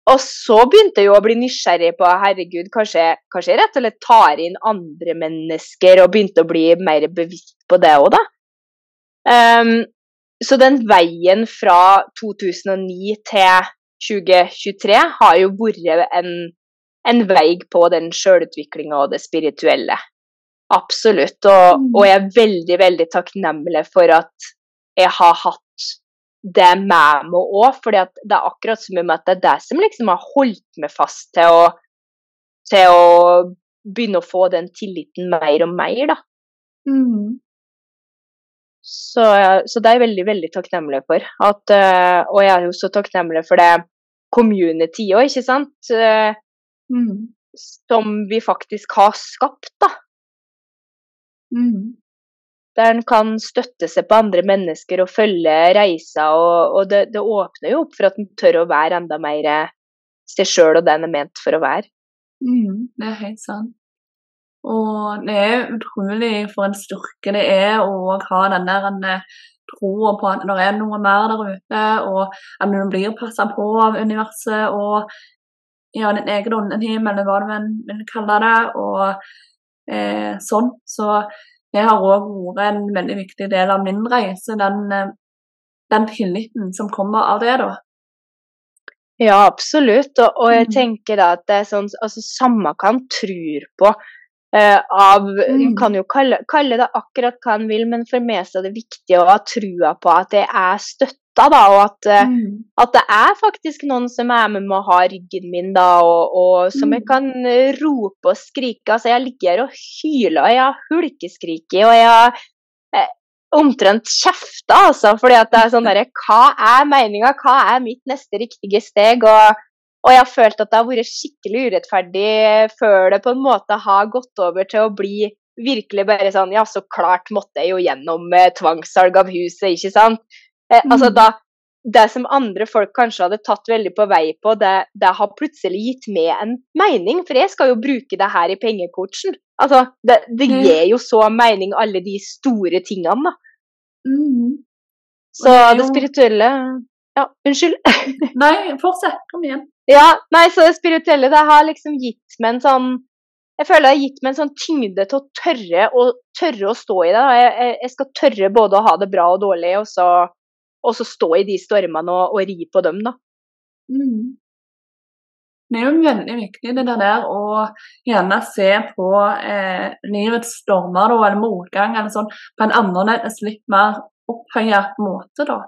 og så begynte jeg jo å bli nysgjerrig på herregud, kanskje, kanskje jeg rett og slett tar inn andre mennesker, og begynte å bli mer bevisst på det òg, da. Um, så den veien fra 2009 til 2023 har jo vært en, en vei på den sjølutviklinga og det spirituelle. Absolutt. Og, mm. og, jeg er veldig, veldig takknemlig for at jeg har hatt det med meg òg. For det er akkurat som om at det er det som liksom har holdt meg fast til å, til å begynne å få den tilliten mer og mer, da. Mm. Så, så, det er jeg veldig, veldig takknemlig for. At, uh, og jeg er jo så takknemlig for det community òg, ikke sant? Uh, mm. Som vi faktisk har skapt, da. Mm der en kan støtte seg på andre mennesker og følge reisa. Og, og det, det, åpner jo opp for at en tør å være enda mer seg sjøl og det en er ment for å være. Mm, det er helt sant. Og det er utrolig for en styrke det er å ha den der en eh, troa på at det er noe mer der ute, og at du blir passa på av universet og ja, din egen åndenhim, eller hva du vil kalle det, og eh, sånn. Så det har òg vært en veldig viktig del av min reise, den, eh, den tilliten som kommer av det, da. Ja, absolutt. Og, og jeg mm. tenker da at det er sånn altså Samme hva en tror på eh, av mm. kan jo kalle, kalle, det akkurat hva en vil, men for meg så er det viktig å ha trua på at det er støtte da, og at, eh, mm. at, det er faktisk noen som er med meg og har ryggen min, da, og, og som jeg mm. kan eh, rope og skrike. Altså, jeg ligger her og hyler, og jeg har hulkeskriket, og jeg har eh, omtrent kjefta, altså, fordi at det er sånn derre Hva er meninga? Hva er mitt neste riktige steg? Og, og jeg har følt at det har vært skikkelig urettferdig før det på en måte har gått over til å bli virkelig bare sånn Ja, så klart måtte jeg jo gjennom tvangssalg av huset, ikke sant? Eh, altså mm. da, det som andre folk kanskje hadde tatt veldig på vei på, det, det, har plutselig gitt meg en mening, for jeg skal jo bruke det her i pengecoachen. Altså, det, det mm. gir jo så mening, alle de store tingene, da. Mm. Så det, jo... det spirituelle Ja, unnskyld. nei, fortsett. Kom igjen. Ja, nei, så det spirituelle, det har liksom gitt meg en sånn jeg føler det har gitt meg en sånn tyngde til å tørre tørre å stå i det. Jeg, jeg, skal tørre både å ha det bra og dårlig, og så og så stå i de stormene og, og ri på dem, da. Mm. Det er jo veldig viktig det der å gjerne se på eh, livets stormer da, eller motgang eller sånn, på en annerledes, litt mer opphøyet måte. da.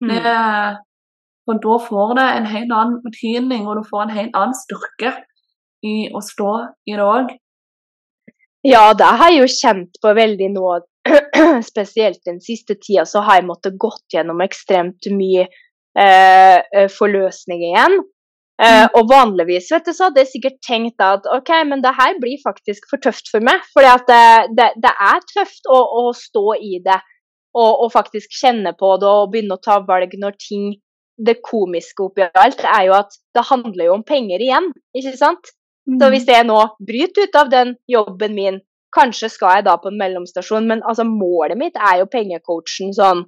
Mm. Det, og da får det en helt annen betydning, og du får en helt annen styrke i å stå i det òg. Ja, det har jeg jo kjent på veldig nå spesielt den siste tida, så har jeg måttet gått gjennom ekstremt mye eh, eh, forløsning igjen. Eh, mm. og vanligvis vet du, så hadde jeg sikkert tenkt at ok, men det her blir faktisk for tøft for meg. For det, det, det, er tøft å, å, stå i det og, og, faktisk kjenne på det og begynne å ta valg når ting Det komiske oppi alt er jo at det handler jo om penger igjen, ikke sant? Så mm. hvis jeg nå bryter ut av den jobben min Kanskje skal jeg da på en mellomstasjon, men altså, målet mitt er jo pengecoachen sånn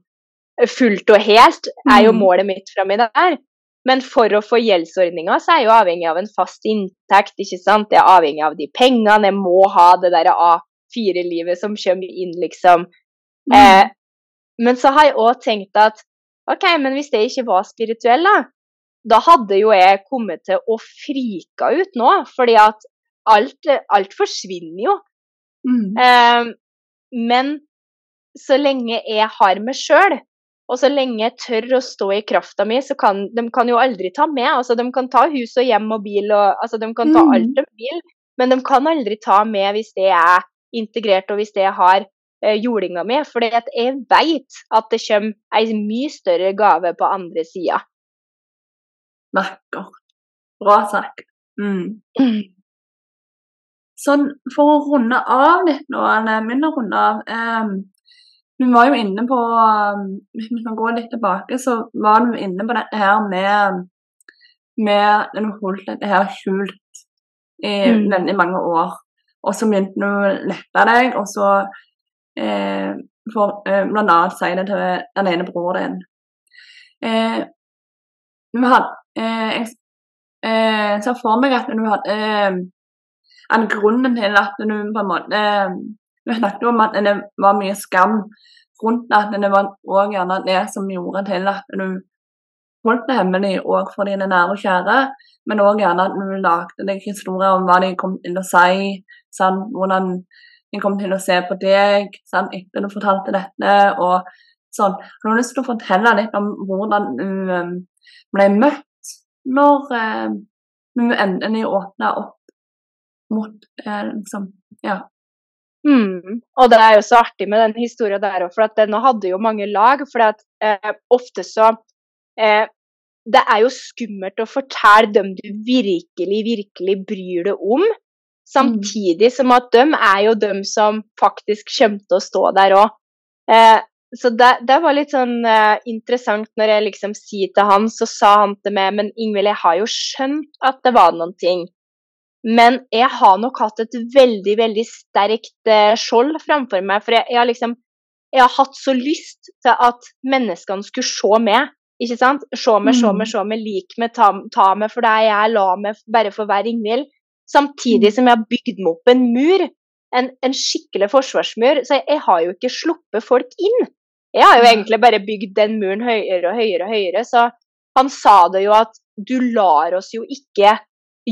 fullt og helt. er jo mm. målet mitt framme der. Men for å få gjeldsordninga, så er jeg jo avhengig av en fast inntekt. ikke sant? Jeg er avhengig av de pengene. Jeg må ha det der A4-livet som kommer inn, liksom. Mm. Eh, men så har jeg òg tenkt at OK, men hvis jeg ikke var spirituell, da, da hadde jo jeg kommet til å frika ut nå. Fordi at alt, alt forsvinner jo. Mm. Um, men så lenge jeg har meg sjøl, og så lenge jeg tør å stå i krafta mi, så kan de kan jo aldri ta med. Altså, de kan ta hus og hjem og bil, og, altså, de kan ta Mm. alt de vil, men de kan aldri ta med hvis det er integrert, og hvis det har eh, jordinga mi. For jeg vet at det kommer ei mye større gave på andre sida. Vakkert. Bra sagt. Mm. Sånn, for å runde av litt nå, eller begynne å runde av eh, Vi var jo inne på eh, Hvis vi kan gå litt tilbake, så var vi inne på dette her med med du holdt dette her skjult i Mm. veldig mange år. Og så begynte vi å lette deg, og så eh, for eh, blant annet si det til den ene broren din. Eh, du hadde, eh, jeg eh, ser for meg at du hadde eh, en grunnen til at du på en måte Hun snakket om at det var mye skam rundt at det var også gjerne det som gjorde til at du holdt det hemmelig òg for dine nære og kjære, men òg gjerne at du lagde deg historier om hva de kom til å si, sånn, hvordan de kom til å se på deg sånn, etter du fortalte dette. og sånn. Har du lyst til å fortelle litt om hvordan du um, ble møtt når hun du endelig åpna opp mot eh, liksom, ja. Mm. Og det er jo så artig med den historien der òg, for at den hadde jo mange lag. For at eh, ofte så eh, Det er jo skummelt å fortelle dem du virkelig, virkelig bryr deg om. Samtidig som at de er jo dem som faktisk kommer til å stå der òg. Eh, så det, det, var litt sånn eh, interessant når jeg liksom sier til han, så sa han til meg Men Ingvild, jeg har jo skjønt at det var noen ting. Men jeg har nok hatt et veldig, veldig sterkt eh, skjold framfor meg. For jeg, jeg, har liksom Jeg har hatt så lyst til at menneskene skulle se meg. Ikke sant? Se meg, se meg, se meg, lik meg, ta, ta meg for det jeg la meg bare for hver Ingvild. Samtidig som jeg har bygd meg opp en mur. En, en skikkelig forsvarsmur. Så jeg, jeg, har jo ikke sluppet folk inn. Jeg har jo egentlig bare bygd den muren høyere og høyere og høyere. Så han sa det jo at du lar oss jo ikke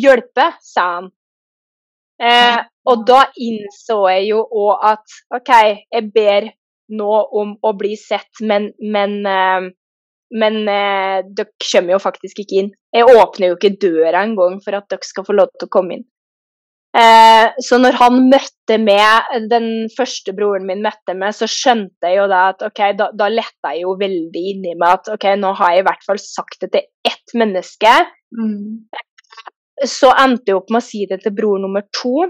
hjelpe, sa han. Eh, og da innså jeg jo òg at OK, jeg ber nå om å bli sett, men, men, eh, men eh, dere kommer jo faktisk ikke inn. Jeg åpner jo ikke døra engang for at dere skal få lov til å komme inn. Eh, så når han møtte meg, den første broren min møtte meg, så skjønte jeg jo da at ok, da, da letta jeg jo veldig inni meg at ok, nå har jeg i hvert fall sagt det til ett menneske. Mm. Så endte jeg opp med å si det til bror nummer to.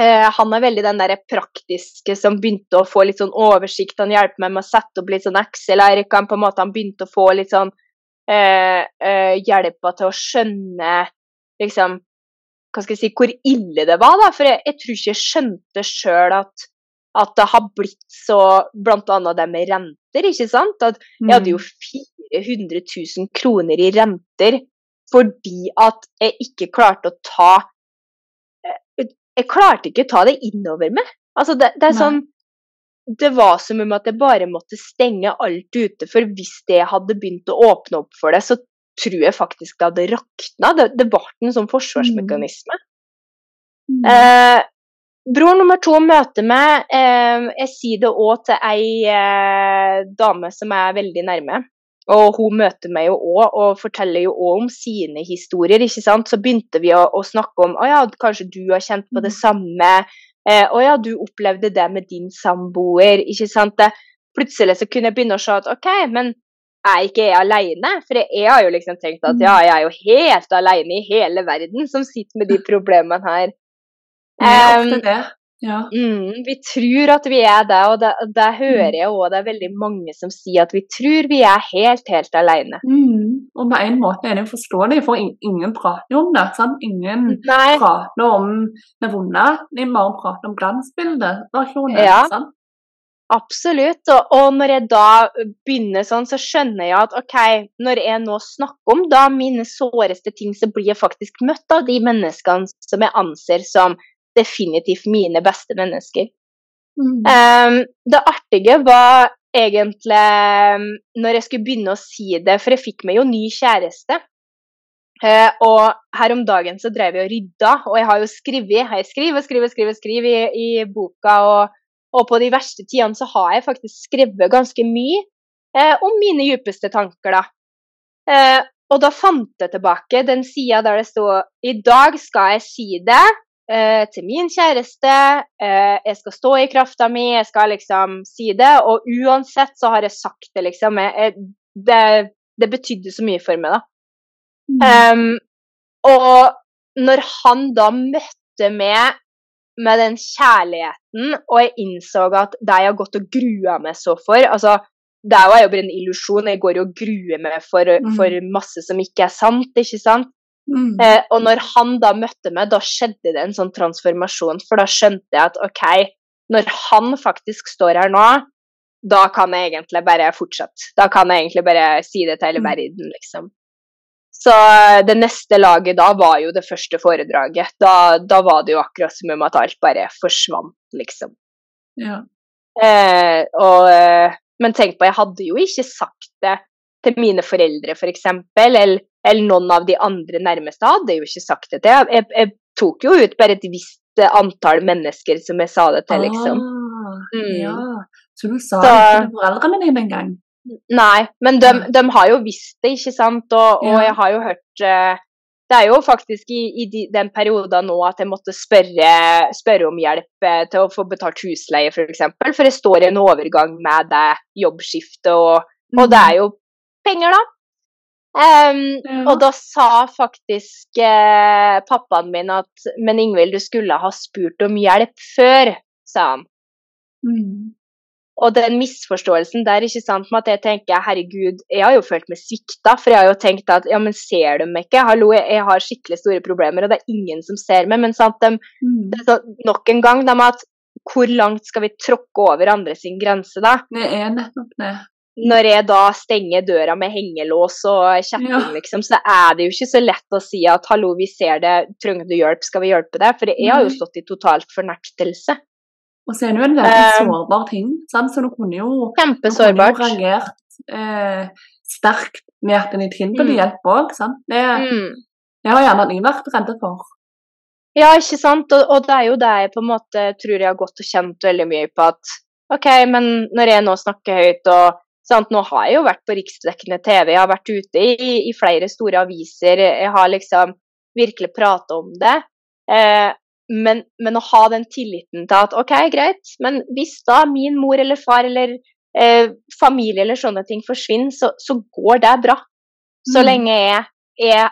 Eh, han er veldig den der praktiske som begynte å få litt sånn oversikt. Han hjelper meg med å sette opp litt sånn Excel-ark. Han på en måte han begynte å få litt sånn eh, eh, hjelpa til å skjønne liksom hva skal jeg si, hvor ille det var. da, For jeg, jeg tror ikke jeg skjønte sjøl at, at det har blitt så Blant annet det med renter, ikke sant. At jeg hadde jo 400 000 kroner i renter fordi at jeg ikke klarte å ta Jeg klarte ikke å ta det innover meg. Altså, det, det er sånn Det var som om at jeg bare måtte stenge alt ute, for hvis det hadde begynt å åpne opp for det, så tror jeg faktisk det hadde rakna. Det, det ble en sånn forsvarsmekanisme. Mm. Eh, bror nummer to møter meg. Eh, jeg sier det òg til ei eh, dame som er veldig nærme. Og hun møter meg jo òg og forteller jo òg om sine historier. ikke sant? Så begynte vi å, å snakke om å ja, kanskje du har kjent på det samme. Eh, å ja, du opplevde det med din samboer. ikke sant? Det, plutselig så kunne jeg begynne å se at OK, men er ikke jeg alene? For jeg, har jo liksom tenkt at ja, jeg er jo helt alene i hele verden som sitter med de problemene her. Det er Um, ofte det. Ja. Mm, vi tror at vi er det, og det, det hører jeg òg. Det er veldig mange som sier at vi tror vi er helt, helt alene. Mm. Og på en måte er det forståelig, for ingen prater om det. Sant? Ingen Nei, prater om det vonde, de bare prater om glansbildeversjonen. Ja. sant? absolutt. Og, og når jeg da begynner sånn, så skjønner jeg at OK, når jeg nå snakker om da mine såreste ting, så blir jeg faktisk møtt av de menneskene som jeg anser som definitivt mine beste mennesker. Mm. Um, det artige var egentlig um, når jeg skulle begynne å si det, for jeg fikk meg jo ny kjæreste. Uh, og her om dagen så drev jeg og rydda, og jeg har jo skrevet Jeg skriver skriver skriver, skriver i, i boka, og, og på de verste tidene så har jeg faktisk skrevet ganske mye uh, om mine djupeste tanker, da. Uh, og da fant jeg tilbake den sida der det sto I dag skal jeg si det til min kjæreste. Eh, jeg skal stå i krafta mi, jeg skal liksom si det. Og uansett så har jeg sagt det, liksom. Jeg, det, det betydde så mye for meg, da. Mm. Um, og når han da møtte meg med den kjærligheten, og jeg innså at det jeg har gått og grua meg så for altså det er jo bare en illusjon. Jeg går jo og gruer meg for, mm. for, masse som ikke er sant, ikke sant. Mm. Eh, og når han da møtte meg, da skjedde det en sånn transformasjon. For da skjønte jeg at OK, når han faktisk står her nå, da kan jeg egentlig bare fortsette. Da kan jeg egentlig bare si det til hele mm. verden, liksom. Så eh, det neste laget da var jo det første foredraget. Da, da var det jo akkurat som om at alt bare forsvant, liksom. Ja. Eh, og eh, men tenk på, jeg hadde jo ikke sagt det til mine foreldre, f.eks., for eller, eller noen av de andre nærmeste hadde jo ikke sagt det til. Jeg, jeg, jeg tok jo ut bare et visst antall mennesker som jeg sa det til, liksom. Ah, mm. Ja, så du sa Så, det til foreldrene dine engang? Nei, men de, de, har jo visst det, ikke sant, og, og jeg har jo hørt uh, det er jo faktisk i, i de, den perioden nå at jeg måtte spørre, spørre om hjelp eh, til å få betalt husleie, f.eks. For, eksempel, for jeg står i en overgang med det jobbskiftet, og, mm. og det er jo penger, da. Um, ja. Og da sa faktisk eh, pappaen min at Men Ingvild, du skulle ha spurt om hjelp før, sa han. Mm. Og den misforståelsen der, ikke sant, med at jeg tenker herregud, jeg har jo følt meg svikta, for jeg har jo tenkt at ja, men ser de meg ikke? Hallo, jeg, har skikkelig store problemer, og det er ingen som ser meg. Men sant, de, mm. det er så, nok en gang de at hvor langt skal vi tråkke over andre sin grense, da? Det er nettopp det. Når jeg da stenger døra med hengelås og kjetting, ja. liksom, så er det jo ikke så lett å si at hallo, vi ser det, trenger du hjelp, skal vi hjelpe deg? For jeg har jo stått i totalt fornektelse. Og så er det jo en veldig uh, sårbar ting, sant? så du kunne jo, kjempesårbart. kunne jo reagert eh, sterkt med at en er tilbyr mm. hjelp òg. Det, mm. det har gjerne jeg vært redd for. Ja, ikke sant. Og, og, det er jo det jeg på en måte tror jeg har gått og kjent veldig mye på at OK, men når jeg nå snakker høyt og sant, Nå har jeg jo vært på riksdekkende TV, jeg har vært ute i, i flere store aviser, jeg har liksom virkelig prata om det. Eh, men, men, å ha den tilliten til at OK, greit, men hvis da min mor eller far eller eh, familie eller sånne ting forsvinner, så, så går det bra. Så mm. lenge jeg, jeg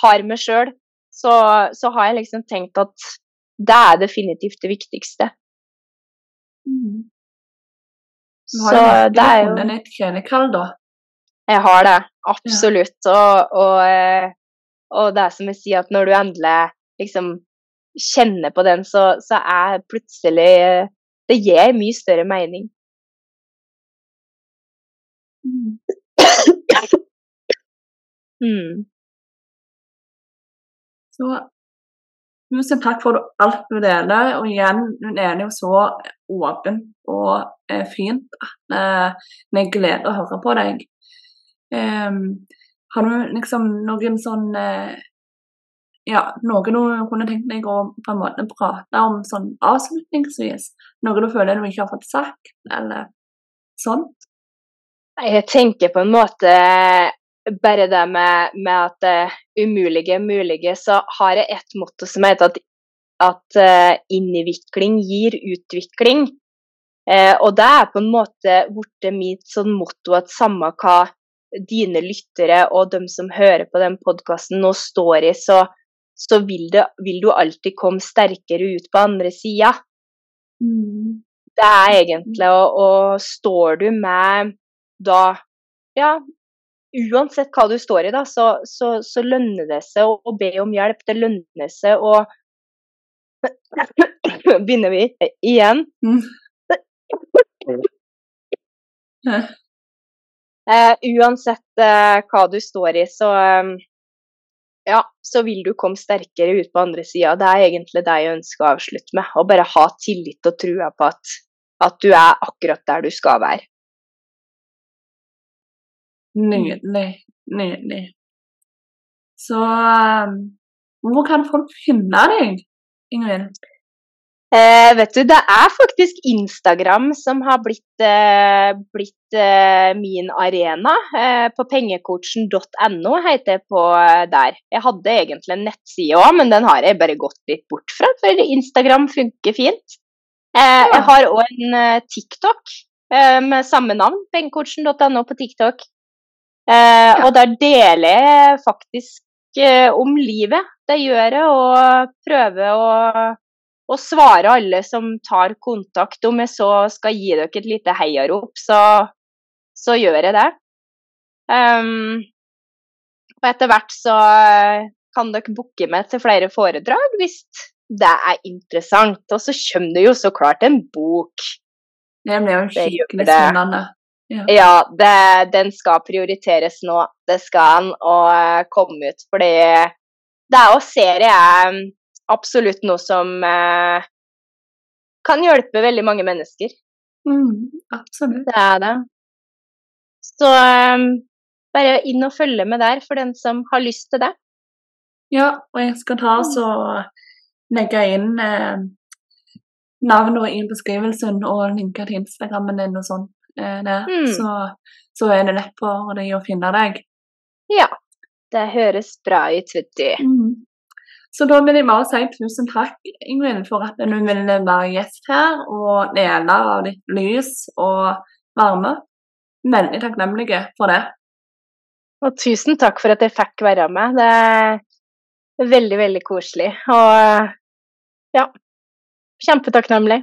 har meg sjøl, så, så, har jeg liksom tenkt at det er definitivt det viktigste. Mm. Du har så det er jo et kjernekall, da? Jeg har det, absolutt. Ja. Og, og, eh, og, det er som jeg sier, at når du endelig liksom kjenner på den, så, så er plutselig Det gir mye større mening. Mm. mm. Så tusen takk for alt du deler. Og igjen, hun er jo så åpen og eh, fint at eh, det er glede å høre på deg. Eh, har du liksom noen sånn eh, ja, noe du kunne tenkt deg å på en måte prate om sånn avslutningsvis? Noe du føler du ikke har fått sagt, eller sånt? Jeg tenker på en måte bare det med, med at det uh, umulige mulige, så har jeg et motto som heter at, at uh, innvikling gir utvikling. Uh, og det er på en måte blitt mitt sånn motto at samme hva dine lyttere og de som hører på den podkasten nå står i, så så vil, det, vil, du alltid komme sterkere ut på andre sida. Mm. Det er egentlig og, og står du med da Ja, uansett hva du står i, da, så, så, så lønner det seg å, å, be om hjelp. Det lønner seg å Begynner vi igjen? Mm. uh, uansett uh, hva du står i, så um, ja, så vil du komme sterkere ut på andre sida. Det er egentlig det jeg ønsker å avslutte med. Å bare ha tillit og trua på at, at du er akkurat der du skal være. Nydelig. Nydelig. Så um, hvor kan folk finne deg, Ingrid? Eh, vet du, det er faktisk Instagram som har blitt, eh, blitt eh, min arena. Eh, på pengecoachen.no heter jeg på eh, der. Jeg hadde egentlig en nettside òg, men den har jeg bare gått litt bort fra, for Instagram funker fint. Eh, jeg har òg en TikTok med samme navn, pengecoachen.no på TikTok. Og der deler jeg faktisk om livet. Det gjør jeg, og prøver å å, svare alle som tar kontakt. Om jeg så skal gi dere et lite heiarop, så, så gjør jeg det. Um, og etter hvert så kan dere booke meg til flere foredrag hvis det er interessant. Og så kommer det jo så klart en bok. Det blir jo skikkelig spennende. Ja, ja det, den skal prioriteres nå. Det skal den, og komme ut. Fordi det er jo serie er absolutt noe som eh, kan hjelpe veldig mange mennesker. Mm, absolutt. Det er det. Så um, bare inn og følge med der for den som har lyst til det. Ja, og jeg skal ta så legge inn eh, navnet i beskrivelsen og linke til Instagrammen din og sånn. Eh, mm. så, så, er det lett for deg å finne deg. Ja, det høres bra ut, vet du. Mm. Så da vil jeg bare si tusen takk, Ingvild, for at du ville være gjest her og dele av ditt lys og varme. Veldig takknemlige for det. Og tusen takk for at jeg fikk være med. Det er veldig, veldig koselig. Og ja, kjempetakknemlig.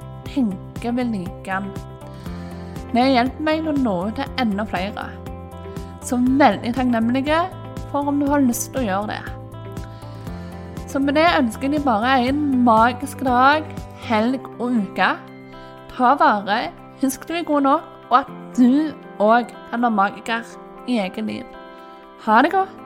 tenker vil like den. Det hjelper meg til å nå ut til enda flere så veldig takknemlige for om du har lyst til å gjøre det. Så med det ønsker jeg bare en magisk dag, helg og uke. Ta vare, husk du er god nok, og at du òg kan være magiker i eget liv. Ha det godt.